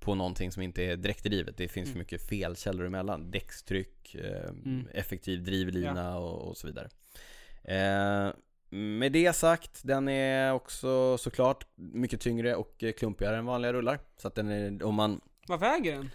på någonting som inte är direktdrivet Det finns för Mm. mycket felkällor emellan. Däckstryck, eh, Mm. effektiv drivlina och, och så vidare. Eh, Med det sagt, den är också såklart mycket tyngre och klumpigare än vanliga rullar. Så att den är, om man, Vad väger den?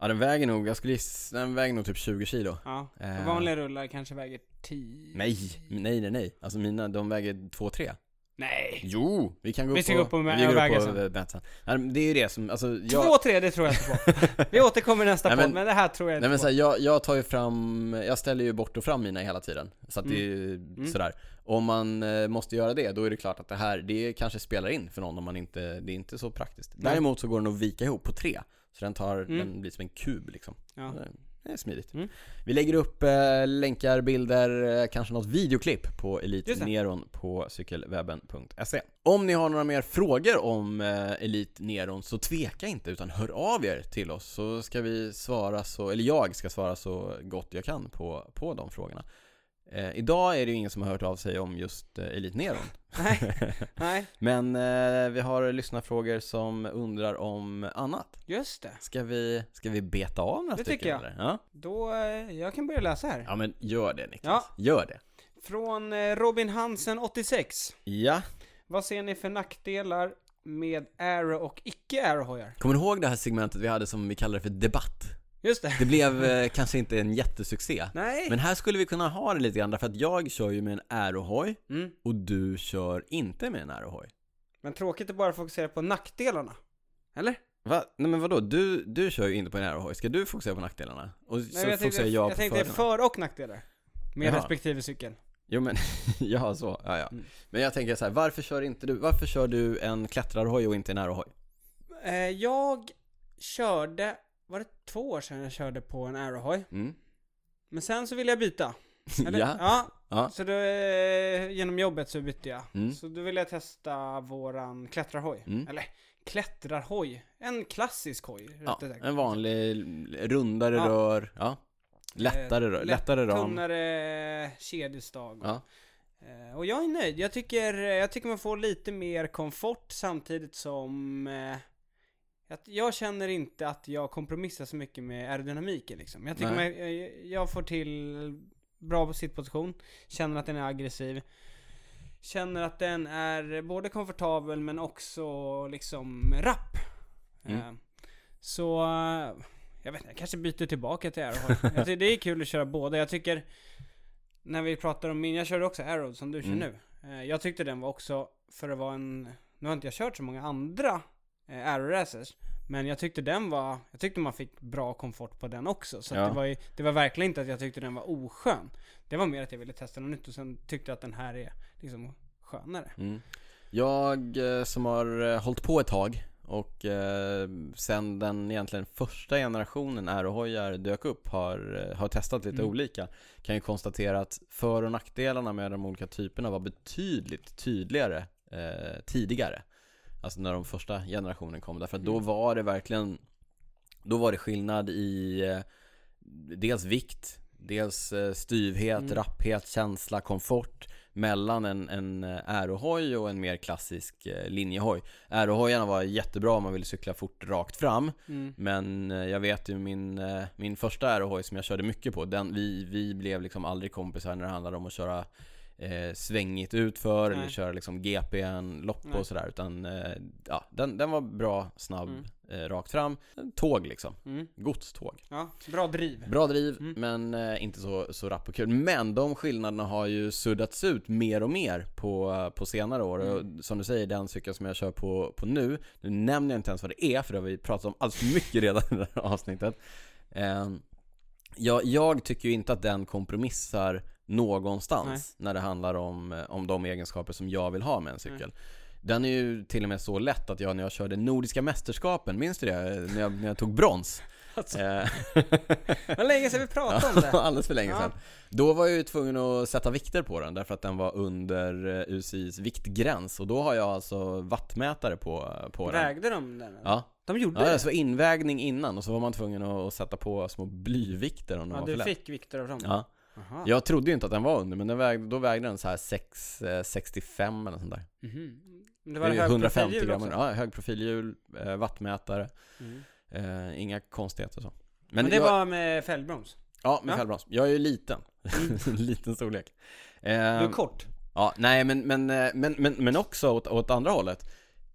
ja den väger nog, jag skulle gissa, den väger nog typ 20 kilo. Ja, Eh. vanliga rullar kanske väger 10 Nej, nej nej nej, alltså mina de väger 2-3 Nej! Jo! Vi kan gå Vi upp ska på, gå och mä- vi går väga upp sen. på. Nej, men Det är ju det som, alltså jag, Två, tre, det tror jag inte på. Vi återkommer i nästa Nej, podd, men- men det här tror jag inte Nej men på. så här, jag, jag tar ju fram, jag ställer ju bort och fram mina hela tiden Så att det är ju Mm. sådär Om man eh, måste göra det, då är det klart att det här, det kanske spelar in för någon om man inte, det är inte så praktiskt. Däremot så går den att vika ihop på tre Så den tar, Mm. den blir som en kub liksom Ja. Det är smidigt Mm. Vi lägger upp eh, länkar, bilder, eh, kanske något videoklipp på Elite. Neron på cykelwebben.se Om ni har några mer frågor om eh, Elite Neron så tveka inte utan hör av er till oss så ska vi svara så, eller jag ska svara så gott jag kan på, på de frågorna eh, Idag är det ju ingen som har hört av sig om just eh, Elite Neron Nej, nej, Men eh, vi har lyssnarfrågor som undrar om annat just det. Ska vi, ska vi beta av några Det stycken tycker jag. eller? Ja? Då, eh, jag kan börja läsa här. ja men gör det Niklas, gör det Från eh, Robin Hansen 86. Ja, Vad ser ni för nackdelar med Aero och icke Aero-hojar? kommer du ihåg det här segmentet vi hade som vi kallade för debatt? Just det. Det blev eh, kanske inte en jättesuccé Nej. Men här skulle vi kunna ha det lite grann därför att jag kör ju med en aerohoj Mm. och du kör inte med en aerohoj Men tråkigt att bara fokusera på nackdelarna. Eller? Va? Nej men vadå? Du, du kör ju inte på en aerohoj, ska du fokusera på nackdelarna? Och Nej, så jag tänkte, jag jag på tänkte fördelarna? för och nackdelar. Med Jaha. respektive cykel. Jo men, ja så, ja ja Mm. Men jag tänker så här, varför kör inte du, varför kör du en klättrarhoj och inte en aerohoj? Eh, jag körde, två år sedan jag körde på en Aerohoj? Mm. Men sen så ville jag byta. Eller? ja, ja. ja, Så då, eh, genom jobbet så bytte jag. Mm. Så då ville jag testa våran klättrarhoj. Mm. Eller klättrarhoj. En klassisk hoj. ja en vanlig rundare Ja. rör, ja Lättare rör, lätt- lättare ram Tunnare kedjestag. Ja, Eh, Och jag är nöjd. Jag tycker, jag tycker man får lite mer komfort samtidigt som eh, att jag känner inte att jag kompromissar så mycket med aerodynamiken liksom. Jag tycker man, jag, jag får till bra sittposition, känner att den är aggressiv. Känner att den är både komfortabel men också liksom rapp. Mm. Eh, Så, eh, jag vet inte, jag kanske byter tillbaka till Aerohoj. jag tycker det är kul att köra båda. Jag tycker, när vi pratar om min, jag körde också Aero som du kör Mm. nu. Eh, Jag tyckte den var också, för att vara en, nu har inte jag kört så många andra eh, Aero Racers. Men jag tyckte den var, jag tyckte man fick bra komfort på den också. Så Ja. det, var ju, det var verkligen inte att jag tyckte den var oskön. Det var mer att jag ville testa något nytt och sen tyckte jag att den här är liksom skönare. Mm. Jag eh, som har eh, hållit på ett tag och eh, sen den egentligen första generationen aerohojar dök upp har, eh, har testat lite Mm. olika kan ju konstatera att för och nackdelarna med de olika typerna var betydligt tydligare eh, tidigare Alltså när de första generationen kom därför att då Mm. var det verkligen Då var det skillnad i eh, dels vikt, dels eh, styvhet, Mm. rapphet, känsla, komfort mellan en, en eh, aerohoj och en mer klassisk eh, linjehoj. Aerohojarna var jättebra om man ville cykla fort rakt fram, Mm. men eh, jag vet ju min, eh, min första aerohoj som jag körde mycket på, den, vi, vi blev liksom aldrig kompisar när det handlade om att köra eh, svängigt utför eller Nej. köra liksom GPN-lopp Nej. och sådär utan eh, ja, den, den var bra, snabb, Mm. eh, rakt fram. Tåg liksom, Mm. godståg. Ja, bra driv. Bra driv, Mm. men eh, inte så, så rapp och kul. Men de skillnaderna har ju suddats ut mer och mer på, på senare år. Mm. Och som du säger, den cykeln som jag kör på, på nu, nu nämner jag inte ens vad det är, för det har vi pratat om alldeles för mycket redan i det här avsnittet. Eh, jag, jag tycker ju inte att den kompromissar någonstans när det handlar om, eh, om de egenskaper som jag vill ha med en cykel. Den är ju till och med så lätt att jag när jag körde Nordiska mästerskapen, minns du det? När jag, när jag tog brons? Alltså. Eh, var länge sedan vi pratade om det. Alldeles för länge Ja. sedan. Då var jag ju tvungen att sätta vikter på den därför att den var under eh, UCIs viktgräns och då har jag alltså wattmätare på, på den. Vägde de den? Ja, De gjorde ja det? det var invägning innan och så var man tvungen att sätta på små blyvikter om Ja, var du för lätt. fick vikter av dem? Ja, Aha. jag trodde ju inte att den var under men den vägde, då vägde den så här 6, eh, 65 eller sånt där. Mhm. Det Det var hög 150 profilljud gram, också. ja högprofilhjul, eh, wattmätare, Mm. eh, inga konstigheter så. Men, det jag, var med fällbroms? Ja, med Ja. fällbroms. Jag är ju liten. liten storlek. Du Eh, är kort? Ja, nej men, men, eh, men, men, men också åt, åt andra hållet.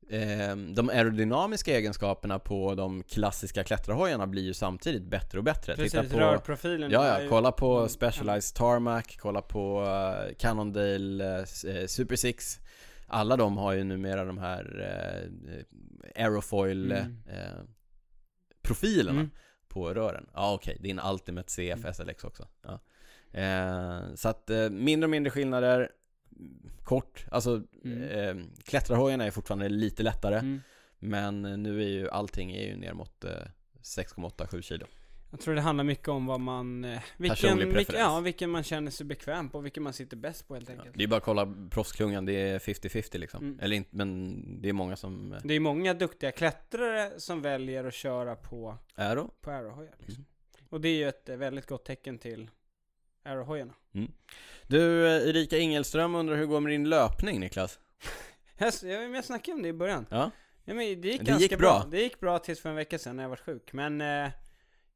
Eh, de aerodynamiska egenskaperna på de klassiska klättrarhojarna blir ju samtidigt bättre och bättre. Precis, Titta på, rörprofilen ja, ja, kolla på Mm, Specialized Tarmac, kolla på uh, Cannondale, eh, Super Six. Alla de har ju numera de här eh, aerofoil Mm. profilerna Mm. på rören. Ja okej, det är en Ultimate CF. SLX också. Ja. Eh, så att mindre och mindre skillnader, kort, alltså Mm. eh, klättrarhojarna är fortfarande lite lättare. Mm. Men nu är ju allting är ju ner mot eh, 6,8-7 kilo. Jag tror det handlar mycket om vad man... eh, Vilken, vilken, ja, vilken man känner sig bekväm på, vilken man sitter bäst på helt Ja, enkelt. det är bara att kolla proffsklungan, det är 50-50 liksom. Mm. Eller inte, men det är många som eh, Det är många duktiga klättrare som väljer att köra på, då. på aerohojar liksom. Mm. Och det är ju ett eh, väldigt gott tecken till aerohojarna. Du, eh, Erika Ingelström undrar hur det går med din löpning Niklas? Jag, jag, snackade om det i början. Ja, Ja, men det gick Det ganska gick bra. Det gick bra tills för en vecka sedan när jag var sjuk. Men eh,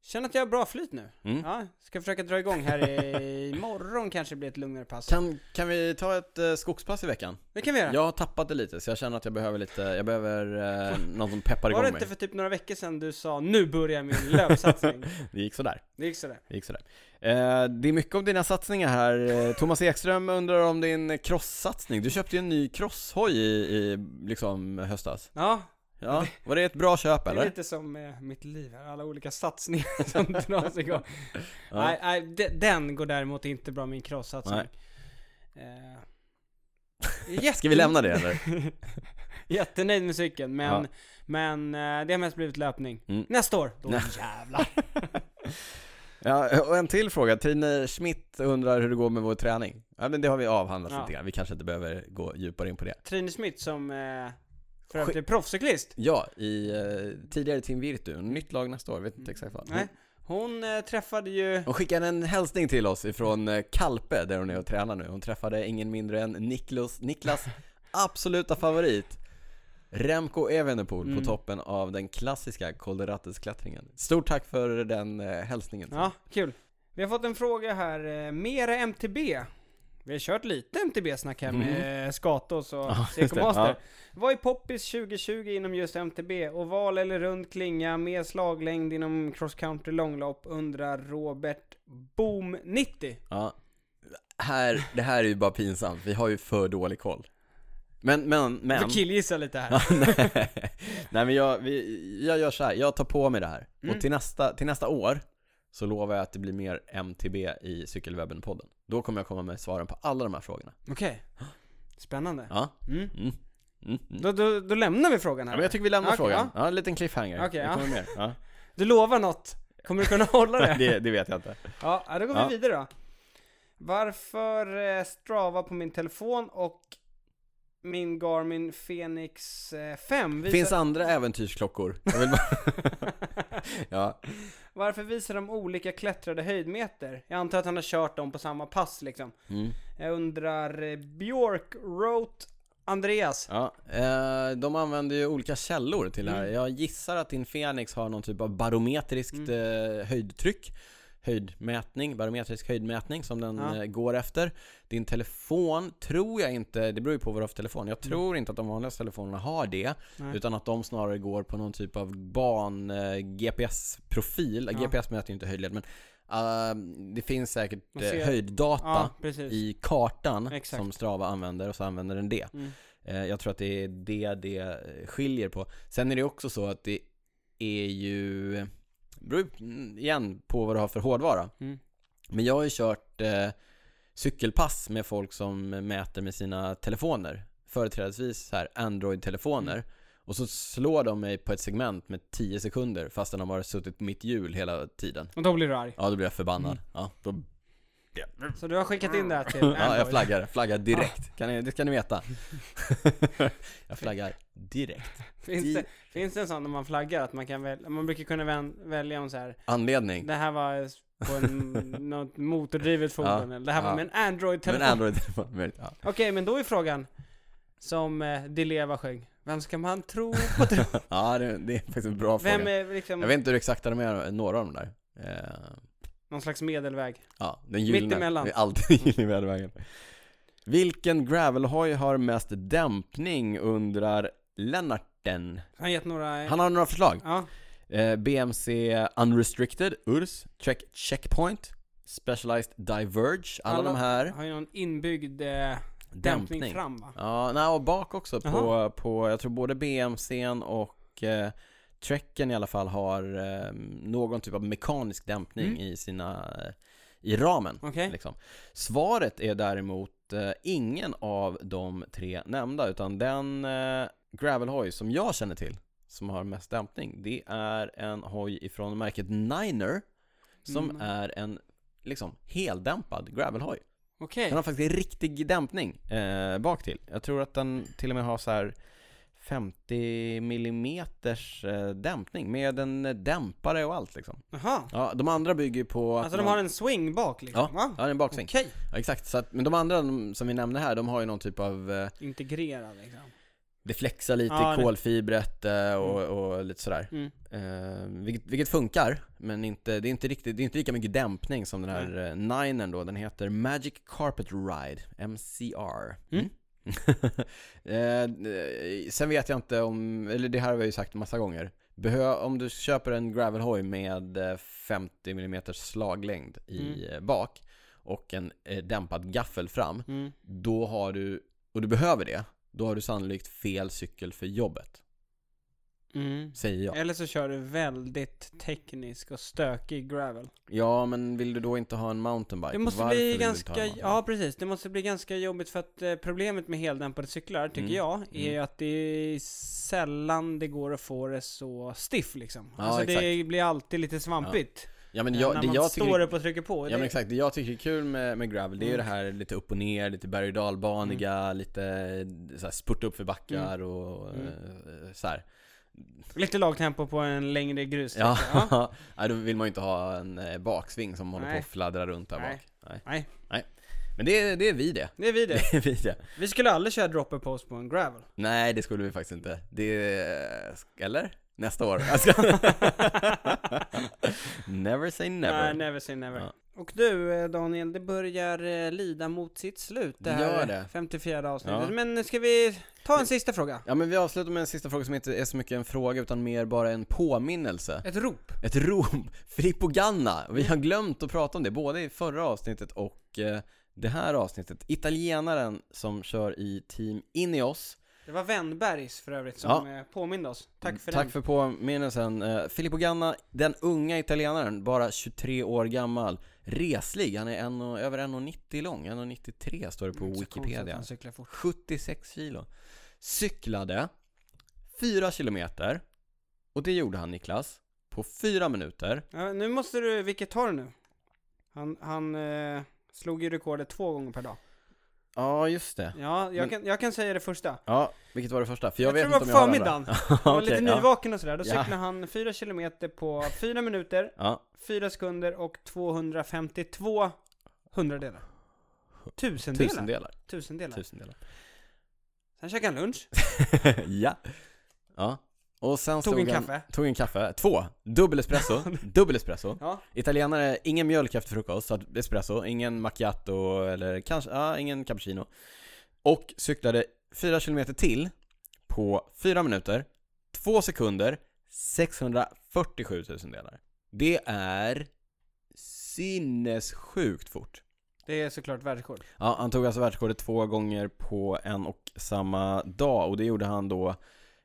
känner att jag har bra flyt nu. mm. Ja, ska försöka dra igång här i imorgon kanske blir ett lugnare pass. kan, kan vi ta ett eh, skogspass i veckan? Det kan vi göra. Jag har tappat det lite så jag känner att jag behöver lite, jag behöver eh, någon som peppar var igång det mig. inte för typ några veckor sedan du sa nu börjar min löpsatsning? Det gick sådär. det gick sådär. Det gick sådär. Eh, det är mycket om dina satsningar här. Eh, Thomas Ekström undrar om din cross-satsning. Du köpte ju en ny crosshoj i, i liksom höstas. Ja, Ja, var det ett bra köp det är eller? lite som eh, mitt liv här. Alla olika satsningar som dras igång. Ja. Nej, nej, de- den går däremot inte bra min cross-satsning. Eh, jätte- Ska vi lämna det eller? Jättenöjd med cykeln, men, Ja. men eh, det har mest blivit löpning. Mm. Nästa år, då Nej. jävlar. Ja, och en till fråga. Trine Schmidt undrar hur det går med vår träning. Ja, men det har vi avhandlat Ja. lite grann. Vi kanske inte behöver gå djupare in på det. Trine Smith som eh, för övrigt är proffscyklist. Ja, i eh, tidigare Team Virtu. Nytt lag nästa år, vet inte exakt vad. Nej, hon eh, träffade ju... Hon skickade en hälsning till oss ifrån eh, Kalpe, där hon är och tränar nu. Hon träffade ingen mindre än Niklas, Niklas absoluta favorit. Remco Evenepoel Mm. på toppen av den klassiska Kolderatesklättringen. Stort tack för den eh, hälsningen. Ja, kul. Vi har fått en fråga här, eh, mera MTB. Vi har kört lite MTB-snack här med mm. Skatos och Ja, just CK det, Master. ja. Vad är poppis 2020 inom just MTB? Oval eller rund klinga med slaglängd inom cross country långlopp? Undrar Robert Boom 90. Ja. Här, det här är ju bara pinsamt, vi har ju för dålig koll. Men, men, Du men. får killgissa lite här. Nej. nej men jag, vi, jag gör så här. jag tar på mig det här. Mm. Och till nästa, till nästa år så lovar jag att det blir mer MTB i Cykelwebben-podden. Då kommer jag komma med svaren på alla de här frågorna. Okej. Spännande. Ja. Mm. Mm. Mm. Mm. Då, då, då lämnar vi frågan här. Ja, men jag tycker vi lämnar Okej, frågan. Ja. en liten cliffhanger. Okej, det ja. kommer mer. Ja. Du lovar något? Kommer du kunna hålla det? det, det vet jag inte. Ja, då går vi vidare då. Varför eh, Strava på min telefon och min Garmin Fenix eh, 5 visar... Finns andra äventyrsklockor? Bara... ja. Varför visar de olika klättrade höjdmeter? Jag antar att han har kört dem på samma pass liksom. Mm. Jag undrar, eh, Björk wrote Andreas. Ja, eh, de använder ju olika källor till det här. Mm. Jag gissar att din Fenix har någon typ av barometriskt Mm. eh, höjdtryck. Höjdmätning, barometrisk höjdmätning som den Ja. eh, går efter. Din telefon tror jag inte, det beror ju på vad du har för telefon. Jag Mm. tror inte att de vanligaste telefonerna har det. Nej. Utan att de snarare går på någon typ av ban eh. Ja. GPS mäter ju inte höjdled men eh, det finns säkert eh, ser- höjddata Ja, i kartan Exakt. som Strava använder och så använder den det. Mm. Eh, Jag tror att det är det det skiljer på. Sen är det också så att det är ju, beror mm, igen på vad du har för hårdvara. Mm. Men jag har ju kört eh, cykelpass med folk som mäter med sina telefoner. Företrädesvis så här Android-telefoner. Mm. Och så slår de mig på ett segment med 10 sekunder fast de har suttit på mitt hjul hela tiden. Och då blir du arg. Ja, då blir jag förbannad. Mm. Ja, då, Så du har skickat in det här till ja jag Android. flaggar, flaggar direkt. Kan ni, det ska ni veta. jag flaggar direkt. Finns det, finns det en sån när man flaggar att man kan välja, man brukar kunna vän, välja om så här. Anledning? det här var på en, något motordrivet fordon, eller det här var med en Android-telefon. Men Android-telefon, men, ja. Okej, men då är frågan, som eh, Di Leva sjöng, vem ska man tro på tro? ja det, det är faktiskt en bra Vem fråga. är liksom Jag vet inte hur exakta de är, några av de där. Eh, någon slags medelväg? Ja, den gyllene. Mittemellan. Det är alltid gyllene medelvägen. Vilken gravelhoj har mest dämpning undrar Lennarten. Han gett några... Han har några förslag. Ja, Eh, BMC Unrestricted, URS, Check Checkpoint, Specialized Diverge, alla, de här. har ju någon inbyggd eh, dämpning, fram va? Ja, nej, och bak också på, på, jag tror både BMCn och eh, Trekken i alla fall har eh, någon typ av mekanisk dämpning Mm. i sina, i ramen. Okej. Liksom. Svaret är däremot eh, ingen av de tre nämnda, utan den eh, gravelhoj som jag känner till, som har mest dämpning, det är en hoj ifrån märket Niner, som Mm. är en liksom heldämpad gravelhoj. Okej. Den har faktiskt riktig dämpning eh, bak till. Jag tror att den till och med har så här 50 millimeters eh, dämpning med en dämpare och allt liksom. Jaha. Ja, de andra bygger på Alltså de man- har en swing bak liksom? Ja, va? ja, en baksving. Okej. Ja, exakt. Så att, men de andra de, som vi nämnde här, de har ju någon typ av eh, Integrerad liksom. Det flexar lite Ja, i kolfibret eh, och, och lite sådär. Mm. Eh, vilket, vilket funkar, men inte, det, är inte riktigt, det är inte lika mycket dämpning som den här Nej. eh, Ninern då. Den heter Magic Carpet Ride, MCR. Mm. eh, eh, sen vet jag inte om, eller det här har vi ju sagt massa gånger. Behö, om du köper en gravelhoj med eh, 50 mm slaglängd i eh, bak och en eh, dämpad gaffel fram, Mm. då har du, och du behöver det, då har du sannolikt fel cykel för jobbet. Mm. Säger jag. Eller så kör du väldigt teknisk och stökig gravel. Ja, men vill du då inte ha en mountainbike? Det måste Varför bli ganska, ja precis, det måste bli ganska jobbigt för att eh, problemet med heldämpade cyklar, tycker Mm. jag, är Mm. att det är sällan det går att få det så stiff liksom. Ja, alltså det exakt. blir alltid lite svampigt. Ja men eh, jag, när det man jag står tycker, upp och trycker på. ja det, men exakt, det jag tycker är kul med, med gravel, det är ju Mm. det här lite upp och ner, lite berg och dalbaniga, lite så här, spurta upp för backar och Mm. eh, så här. Lite lagtempo på en längre grus. Ja, ja. Nej, då vill man ju inte ha en eh, baksving som håller på att fladdra runt där Nej. bak. Nej. Nej. Nej. Men det, är- det är vi det. Det är vi det. Det är vi det. Vi skulle aldrig köra dropper post på en gravel. Nej, det skulle vi faktiskt inte. Det, eller? Nästa år. Never say never. Nej, never say never. Ja. Och du eh, Daniel, det börjar eh, lida mot sitt slut det här det. 54 avsnittet. Ja. Men ska vi ta en sista fråga? Ja men vi avslutar med en sista fråga som inte är så mycket en fråga utan mer bara en påminnelse. Ett rop. Ett rop. Filippo Ganna. Vi har glömt att prata om det, både i förra avsnittet och eh, det här avsnittet. Italienaren som kör i Team Ineos. Det var Wennbergs för övrigt som Ja. eh, påminde oss. Tack för Tack den. för påminnelsen. Eh, Filippo Ganna, den unga italienaren, bara 23 år gammal. Reslig, han är en och, över 1,90 lång, 1,93 står det på konstigt att Wikipedia. han cyklar fort. 76 kilo. Cyklade 4 kilometer och det gjorde han Niklas på 4 minuter. Ja, nu måste du, vilket tar du nu? Han, han eh, slog ju rekordet två gånger per dag. Ja, just det. Ja, jag, Men- kan, jag kan säga det första. Ja, vilket var det första? För jag, Jag vet tror det inte var om på jag har förmiddagen. Han var lite nyvaken och sådär. Då Ja. cyklade han 4 kilometer på 4 minuter, Ja, 4 sekunder och 252 hundradelar. Tusendelar. tusendelar. Tusendelar. Tusendelar. Sen käkade han lunch, ja. Ja. Och sen tog en han, kaffe. Tog en kaffe. Två. Dubbel espresso. Dubbel espresso. Ja, Italienare, ingen mjölk efter frukost, så espresso, ingen macchiato eller kanske, ja, ingen cappuccino. Och cyklade 4 kilometer till på 4 minuter, 2 sekunder, 647 000 delar. Det är sinnessjukt fort. det är såklart världsrekord. Ja, han tog alltså världsrekordet två gånger på en och samma dag och det gjorde han då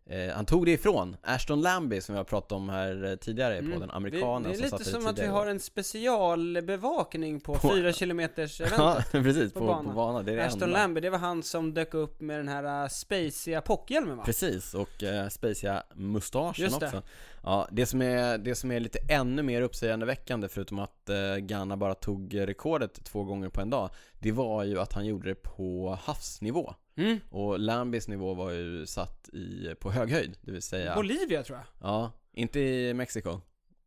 eh, han tog det ifrån Ashton Lambie som vi har pratat om här eh, tidigare på den amerikanen Mm. det, det är som lite satte som att vi har en specialbevakning på, På- 4 kilometers Ja, eventet. precis, på på, på, banan. banan. Det är det Ashton enda. Lambie, det var han som dök upp med den här uh, spaciga pockhjälmen va? Precis, och uh, spaciga mustaschen Just det. också. Ja, det som, är, det som är lite ännu mer uppseendeväckande, förutom att uh, Ghana bara tog rekordet två gånger på en dag, det var ju att han gjorde det på havsnivå. Mm. Och Lambies nivå var ju satt i, på hög höjd, det vill säga Bolivia tror jag. Ja, inte i Mexiko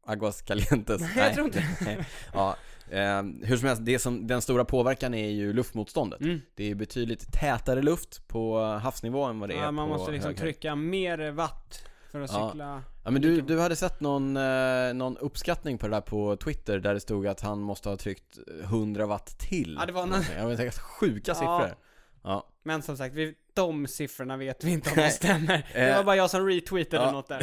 Aguas Calientes Nej, jag tror inte. Ja, eh, hur som helst, det som, den stora påverkan är ju luftmotståndet Mm. Det är betydligt tätare luft på havsnivå än vad det är Ja, man på måste liksom hög höjd. trycka mer watt för att Ja. cykla. Ja men du, du hade sett någon, eh, någon uppskattning på det där på Twitter där det stod att han måste ha tryckt 100 watt till Ja, det var någon- Jag vet sjuka Ja. siffror Ja, Men som sagt, vi, de siffrorna vet vi inte om de Nej. stämmer. Det Eh. var bara jag som retweetade Ja. något där.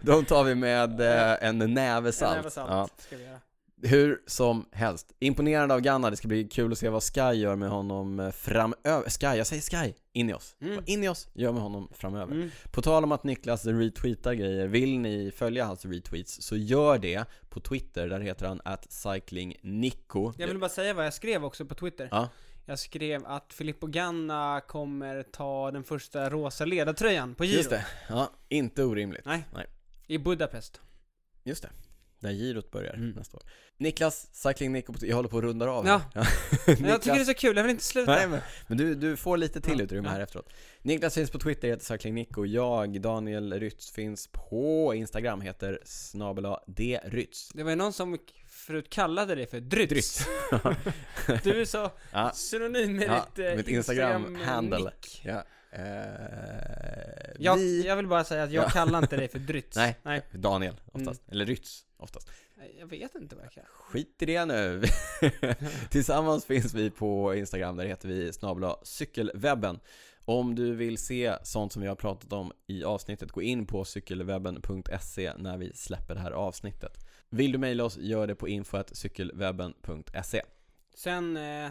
de tar vi med eh, en näve salt, Näve salt Ja. ska vi göra. Hur som helst, imponerande av Ganna, det ska bli kul att se vad Sky gör med honom eh, framöver Sky, jag säger Sky, in i oss Mm. Vad i oss gör med honom framöver Mm. På tal om att Niklas retweetar grejer, vill ni följa hans retweets så gör det på Twitter, där heter han at cyclingnico Jag vill bara säga vad jag skrev också på Twitter. Ja. Jag skrev att Filippo Ganna kommer ta den första rosa ledartröjan på Giro. Just det, ja, inte orimligt Nej. Nej. I Budapest. Just det, där girot börjar Mm. nästa år Niklas, Cycling Nico, jag håller på att runda av Ja. Men jag tycker det är så kul, jag vill inte sluta. Nej men, men du, du får lite till Ja, utrymme ja. här efteråt Niklas finns på Twitter, heter cyclingnico Jag, Daniel Rytz, finns på Instagram, heter snabela drytz Det var ju någon som förut kallade dig för Drytz. Drytz. Du är så Ja, synonym med Ja, ditt eh, mitt Instagram Instagram handle. nick. ja. Eh, Jag, vi... jag vill bara säga att jag Ja. kallar inte dig för Drytz. Nej. Nej. Daniel, oftast. Eller Rytz, oftast Jag vet inte kallar. Skit i det nu Tillsammans finns vi på Instagram, där heter vi snabla cykelwebben Om du vill se sånt som vi har pratat om i avsnittet, gå in på cykelwebben.se när vi släpper det här avsnittet Vill du mejla oss, gör det på info.cykelwebben.se Sen eh,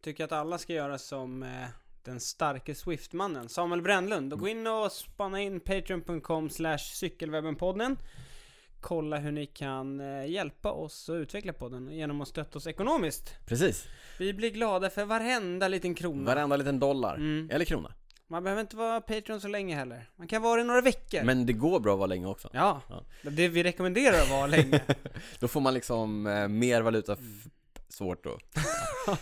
tycker jag att alla ska göra som eh, den starke Swift-mannen, Samuel Brännlund. Och gå in och spana in patreon.com cykelwebbenpodden. Kolla hur ni kan eh, hjälpa oss att utveckla podden genom att stötta oss ekonomiskt. Precis, Vi blir glada för varenda liten krona. varenda liten dollar, Mm. eller krona Man behöver inte vara Patreon så länge heller. Man kan vara det några veckor. Men det går bra att vara länge också Ja, Ja. det vi rekommenderar att vara länge. Då får man liksom eh, mer valuta, f- svårt då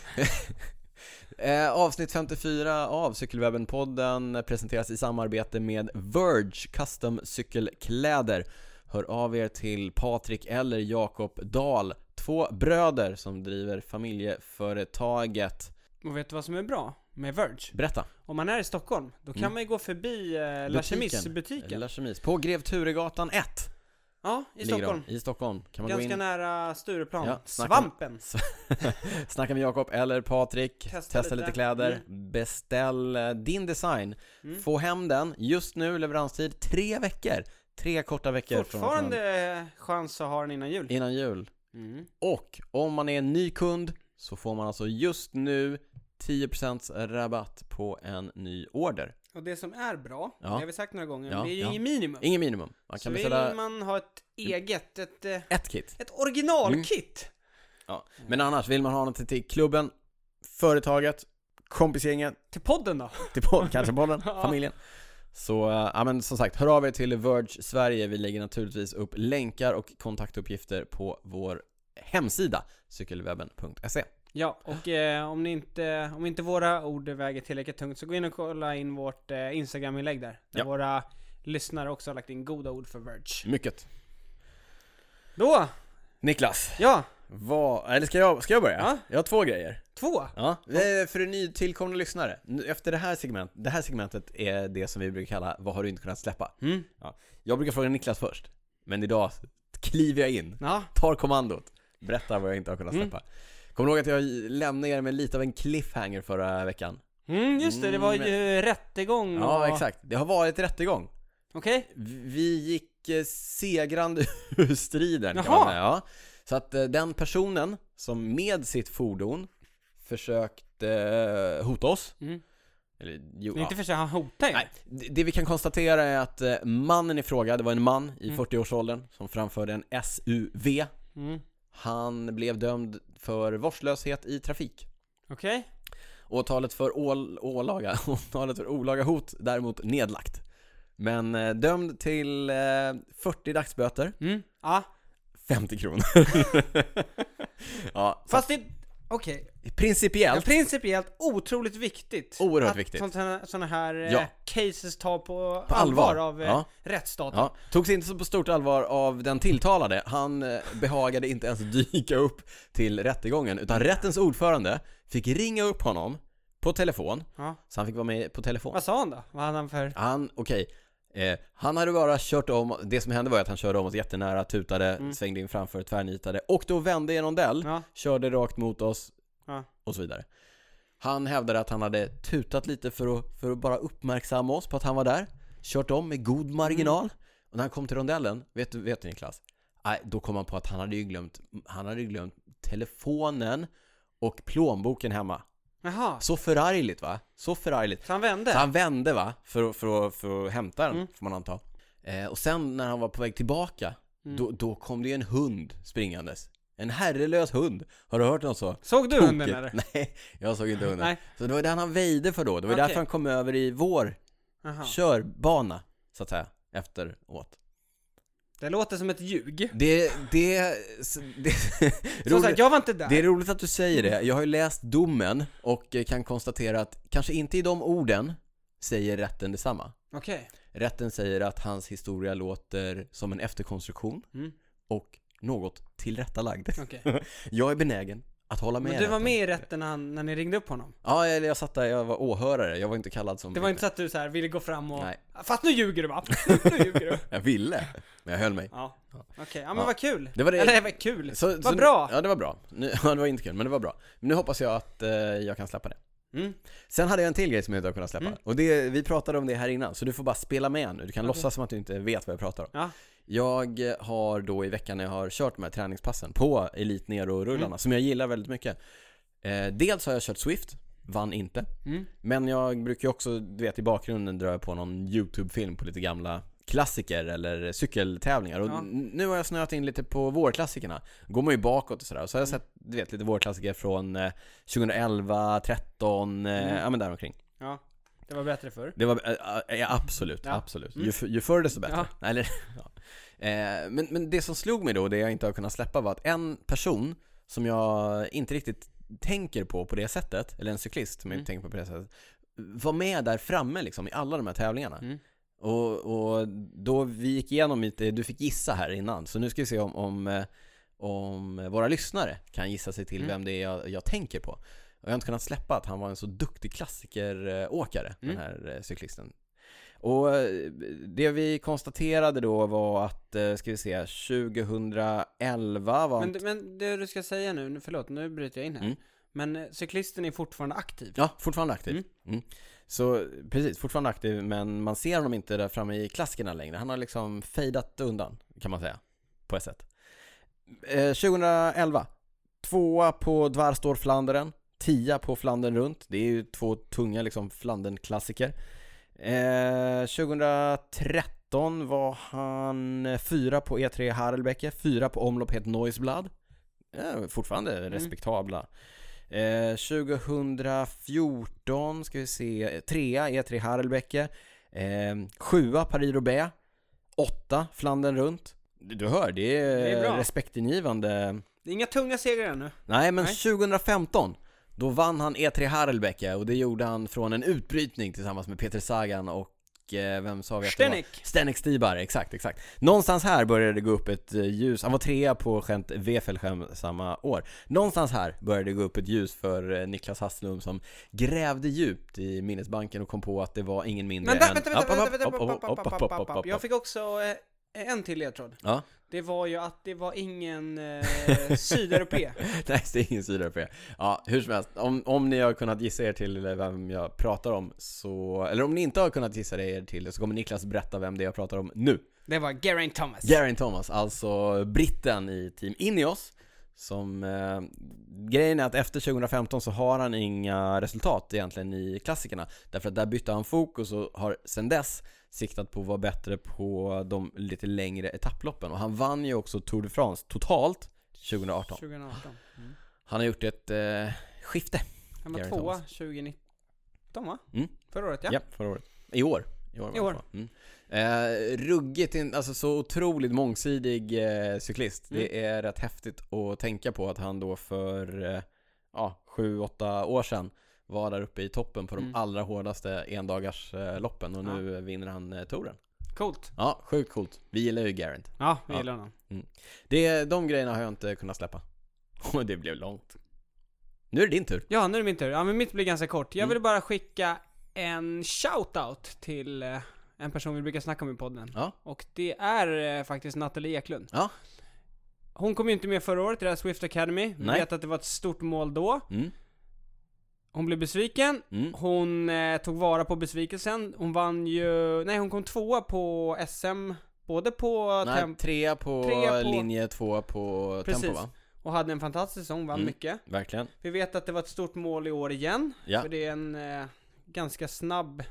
eh, Avsnitt 54 av Cykelwebben-podden presenteras i samarbete med Verge Custom Cykelkläder Hör av er till Patrik eller Jakob Dahl, två bröder som driver familjeföretaget Och vet du vad som är bra med Verge? Berätta! Om man är i Stockholm, då kan Mm. man ju gå förbi eh, La Chemise-butiken. La Chemise, på Grev Turegatan 1 Ja, i Stockholm. I Stockholm kan man gå Ganska in nära Stureplan. Ja, snacka- Svampen! Snacka med Jakob eller Patrik, testa, Testa lite. lite. kläder, beställ eh, din design, Mm. få hem den, just nu leveranstid tre veckor, tre korta veckor Fortfarande chans att ha den innan jul. innan jul. Mm. Och om man är en ny kund så får man alltså just nu 10% rabatt på en ny order. Och det som är bra, Ja. det har vi sagt några gånger, Ja, det är ju ja. ingen minimum. Ingen minimum. Man Så kan vill beställa man ha ett eget, ett, eh, ett kit. ett originalkit. Ja. Men annars, vill man ha något till klubben, företaget, kompisgänget, Till podden då. till podd, kanske podden, familjen. Så, eh, ja men som sagt, hör av er till Verge Sverige. Vi lägger naturligtvis upp länkar och kontaktuppgifter på vår hemsida, cykelwebben.se. Ja, och eh, om, inte, om inte våra ord väger tillräckligt tungt så gå in och kolla in vårt eh, Instagram-inlägg där. Där Ja. våra lyssnare också har lagt in goda ord för Verge. Mycket. Då, Niklas, ja, vad, eller ska jag, ska jag börja? Ja. Jag har två grejer. två. Ja, eh, för en nytillkomna lyssnare. Efter det här segmentet, det här segmentet är det som vi brukar kalla Vad har du inte kunnat släppa? Mm. Jag brukar fråga Niklas först, men idag kliver jag in, Ja, tar kommandot, berättar vad jag inte har kunnat Mm. släppa. Kommer du ihåg att jag lämnade er med lite av en cliffhanger förra veckan? mm, just det, det var Mm. ju rättegång Ja, och... exakt. Det har varit rättegång. Okej? Vi gick eh, segrande ur striden kan Jaha. man säga. Ja. Så att eh, den personen som med sitt fordon försökte eh, hota oss Mm. Eller, jo, inte för sig, han hotar ju. Nej, det det vi kan konstatera är att eh, mannen i fråga, det var en man i Mm. 40-årsåldern som framförde en SUV. Mm. Han blev dömd för vårdslöshet i trafik. Okej. Åtalet för ål, ålaga, åtalet för olaga hot däremot nedlagt. Men eh, dömd till eh, 40 dagsböter, Mm. Ja. 50 kronor. ja, Fast det... Okej. Principiellt, principiellt otroligt viktigt. Oerhört att viktigt. Sådana, såna här eh, Ja. cases tar på, På allvar, allvar. av eh, Ja. rättsstaten. ja, togs inte så på stort allvar av den tilltalade. Han eh, behagade inte ens dyka upp till rättegången, utan rättens ordförande fick ringa upp honom på telefon, Ja. så han fick vara med på telefon. Vad sa han då? Vad hade han för... Han, okej. Eh, han hade bara kört om, det som hände var att han körde om oss jättenära, tutade, Mm. svängde in framför, tvärnitade och då vände i en rondell, Ja. körde rakt mot oss Ja. och så vidare. Han hävdade att han hade tutat lite för att, för att bara uppmärksamma oss på att han var där, kört om med god marginal Mm. och när han kom till rondellen, vet du, vet du Niklas? Nej, då kom han på att han hade ju glömt, han hade glömt telefonen och plånboken hemma. Jaha. Så förargligt va? Så förargligt. Så han vände? Så han vände va, för, för, att- för att hämta den, Mm. får man anta. Eh, och sen när han var på väg tillbaka, Mm. då, då kom det ju en hund springandes. En herrelös hund. Har du hört något så? Såg du hunden eller? Nej, jag såg inte hunden. Nej. Så det var den han väjde för då. Det var Okej. därför han kom över i vår Jaha. körbana, så att säga, efteråt. Det låter som ett ljug. Det, det, det, roligt, sagt, jag var inte där. det är roligt att du säger det. Jag har ju läst domen och kan konstatera att kanske inte i de orden säger rätten detsamma. Okej. Rätten säger att hans historia låter som en efterkonstruktion Mm. och något tillrättalagd. Okej. Jag är benägen att hålla med Men du var med i rätten när, han, när ni ringde upp honom? Ja, eller jag satt där, jag var åhörare, jag var inte kallad som Det var inte så att du så här ville gå fram och... Nej. Fast nu ljuger du va? nu ljuger du. Jag ville, men jag höll mig. Ja. Okej, ja men Ja. vad kul. Det var det. Eller vad kul. Så, Vad bra. Ja, det var bra. Nu, ja, det var inte kul, men det var bra. Men nu hoppas jag att eh, jag kan släppa det. Mm. Sen hade jag en till grej som jag inte har kunnat släppa. Mm. Och det, vi pratade om det här innan, så du får bara spela med nu. Du kan Okej. låtsas som att du inte vet vad jag pratar om. Ja. Jag eh, har då i veckan när jag har kört de här träningspassen på Elite Nero-rullarna, Mm. som jag gillar väldigt mycket. Eh, dels har jag kört Swift, vann inte. Mm. Men jag brukar ju också, du vet i bakgrunden dra på någon YouTube-film på lite gamla klassiker eller cykeltävlingar och Ja. nu har jag snöat in lite på vårklassikerna Går man ju bakåt och sådär, så har jag Mm. sett, du vet, lite vårklassiker från eh, 2011, 13, eh, Mm. ja men däromkring Ja. Det var bättre förr. Det var, äh, ja, absolut, Ja. absolut. Mm. Ju, ju förr desto bättre. Ja. Eller, ja. Eh, men, men det som slog mig då, det jag inte har kunnat släppa var att en person som jag inte riktigt tänker på på det sättet, eller en cyklist som jag Mm. inte tänker på på det sättet, var med där framme liksom i alla de här tävlingarna. Mm. Och, och då vi gick igenom lite, du fick gissa här innan, så nu ska vi se om, om, eh, om våra lyssnare kan gissa sig till Mm. vem det är jag, jag tänker på. Och jag har inte kunnat släppa att han var en så duktig klassikeråkare, Mm. den här eh, cyklisten. Och eh, det vi konstaterade då var att, eh, ska vi se, 2011 var. Men, men det du ska säga nu, nu- förlåt, nu bryter jag in här. Mm. Men eh, cyklisten är fortfarande aktiv. Ja, fortfarande aktiv. Mm. Mm. Så precis, fortfarande aktiv men man ser honom inte där framme i klassikerna längre. Han har liksom fejdat undan, kan man säga. På ett sätt. Eh, 2011, tvåa på Dvarstor Flandern, tia på Flandern runt. Det är ju två tunga liksom Flandern-klassiker. Eh, 2013 var han eh, fyra på E3 Harelbecke, fyra på omlopp het Noisblad. Eh, fortfarande respektabla. Eh, 2014 ska vi se, trea E3 Harelbecke, eh, sjua Paris-Roubaix, åtta Flandern runt. Du, hör, det är, Det är respektingivande. Det är inga tunga segrar ännu. Nej, men Nej. 2015 då vann han E3 Harelbecke och det gjorde han från en utbrytning tillsammans med Peter Sagan och eh, vem sa vi att det var? Stenik. Stibar, exakt, exakt. Någonstans här började det gå upp ett eh, ljus, han var trea på Gent Wefelgem samma år. Någonstans här började det gå upp ett ljus för eh, Niklas Hasslum som grävde djupt i minnesbanken och kom på att det var ingen mindre vänta, än... vänta, vänta, Hopp, vänta, hopp, vänta, hopp, hopp, hopp, hopp, hopp, hopp, hopp, hopp, hopp, hopp. Jag hopp. fick också eh, en till ledtråd. Ja, Det var ju att det var ingen eh, sydeuropé. nej det är ingen sydeuropé. Ja, hur som helst, om, om ni har kunnat gissa er till vem jag pratar om så... Eller om ni inte har kunnat gissa er till så kommer Niklas berätta vem det är jag pratar om nu. Det var Geraint Thomas. Geraint Thomas, alltså britten i Team Ineos Som, eh, grejen är att efter 2015 så har han inga resultat egentligen i klassikerna Därför att där bytte han fokus och har sedan dess siktat på att vara bättre på de lite längre etapploppen Och han vann ju också Tour de France totalt 2018 2018. Mm. Han har gjort ett eh, skifte Han var tvåa Thomas. 2019 va? Mm. Förra året ja. Ja, förra året. I år. I år. I det år. Mm. Eh, ruggigt, in, alltså så otroligt mångsidig eh, cyklist. Det Mm. är rätt häftigt att tänka på att han då för, eh, ja, sju, åtta år sedan var där uppe i toppen på de Mm. allra hårdaste endagars eh, och Ja. nu vinner han eh, touren. Coolt. Ja, sjukt coolt. Vi gillar ju Garant. Ja, vi Ja. gillar honom. Det, de grejerna har jag inte kunnat släppa. Och det blev långt. Nu är det din tur. Ja, nu är det min tur. Ja, men mitt blir ganska kort. Jag Mm. vill bara skicka en shout-out till eh, en person vi brukar snacka om i podden. Ja. Och det är faktiskt Nathalie Eklund. Ja. Hon kom ju inte med förra året i det här Swift Academy. Vi Nej. vet att det var ett stort mål då. Mm. Hon blev besviken. Mm. Hon eh, tog vara på besvikelsen. Hon vann ju, nej hon kom tvåa på SM, både på Nej, temp trea på, Trea på- linje två på Precis. tempo va? och hade en fantastisk säsong, vann Mm. mycket. Verkligen. Vi vet att det var ett stort mål i år igen. Ja. För det är en eh, ganska snabb,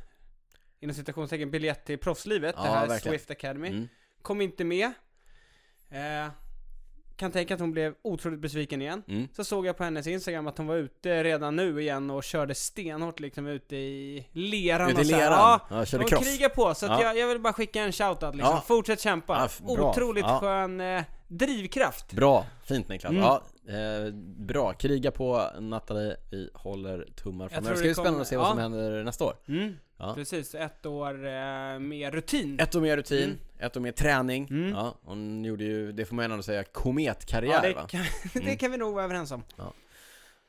inom citationstecken, biljett till proffslivet. Ja, det här verkligen. Swift Academy. Mm. Kom inte med. Eh, kan tänka att hon blev otroligt besviken igen. Mm. Så såg jag på hennes Instagram att hon var ute redan nu igen och körde stenhårt liksom ute i leran Ute i och så här. leran? Ja, Ja, körde hon cross. krigar på, så att Ja. jag, jag vill bara skicka en shoutout liksom. Ja. Fortsätt kämpa. Ja. Otroligt skön eh, drivkraft. Bra, fint Niklas. Mm. Ja, eh, bra. Kriga på Nathalie, vi håller tummar framöver. tror Det ska bli spännande att se vad ja. som händer nästa år. Mm. Ja. Precis, ett år eh, med rutin. Ett år mer rutin, Mm. ett år mer träning. Mm. Ja, hon gjorde ju, det får man ändå säga, kometkarriär ja, det, va? kan, det Mm. kan vi nog vara överens om.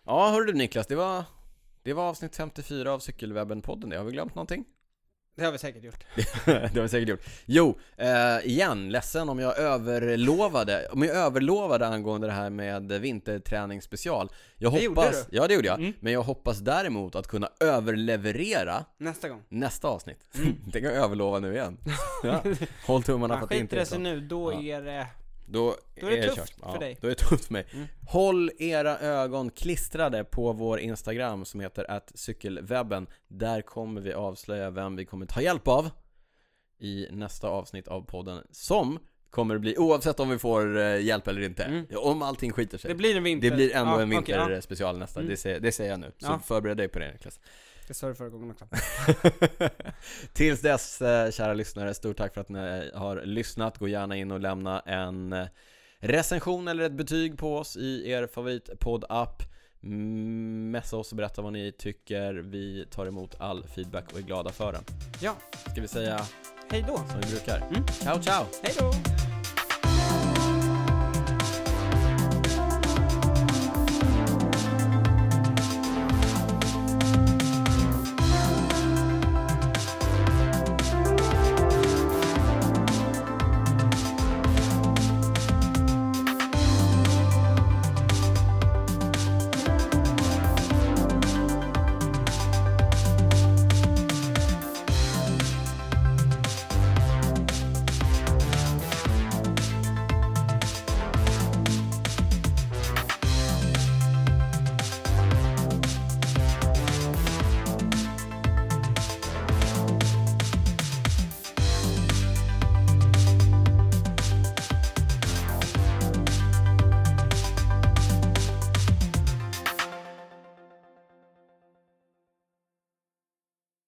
Ja, hörru du Niklas, det var, det var avsnitt 54 av Cykelwebben-podden. Har vi glömt någonting? Det har vi säkert gjort. det har vi säkert gjort. Jo, eh, igen, ledsen om jag överlovade, om jag överlovade angående det här med vinterträningsspecial. Jag Det hoppas, gjorde ja det gjorde jag, Mm. men jag hoppas däremot att kunna överleverera Nästa gång. nästa avsnitt. Mm. det kan jag överlova nu igen. Ja. Håll tummarna för att det inte är så. nu, då Ja. är det... Då, Då är det tufft kört. för dig. Då är det tufft för mig. Mm. Håll era ögon klistrade på vår Instagram som heter att cykelwebben. Där kommer vi avslöja vem vi kommer ta hjälp av i nästa avsnitt av podden. Som kommer bli, oavsett om vi får eh, hjälp eller inte, Mm. om allting skiter sig. Det blir en vinter. Det blir ändå Ja, en okej, ja. vinterspecial nästa, Mm. det, säger, det säger jag nu. Så Ja. förbered dig på det Niklas. Det sa du förra gången också. Tills dess, eh, kära lyssnare, stort tack för att ni har lyssnat. Gå gärna in och lämna en eh, recension eller ett betyg på oss i er favoritpodd-app. Mm, Messa oss och berätta vad ni tycker. Vi tar emot all feedback och är glada för den. Ja, Ska vi säga hej då. som vi brukar? Mm. Ciao, ciao! Hej då.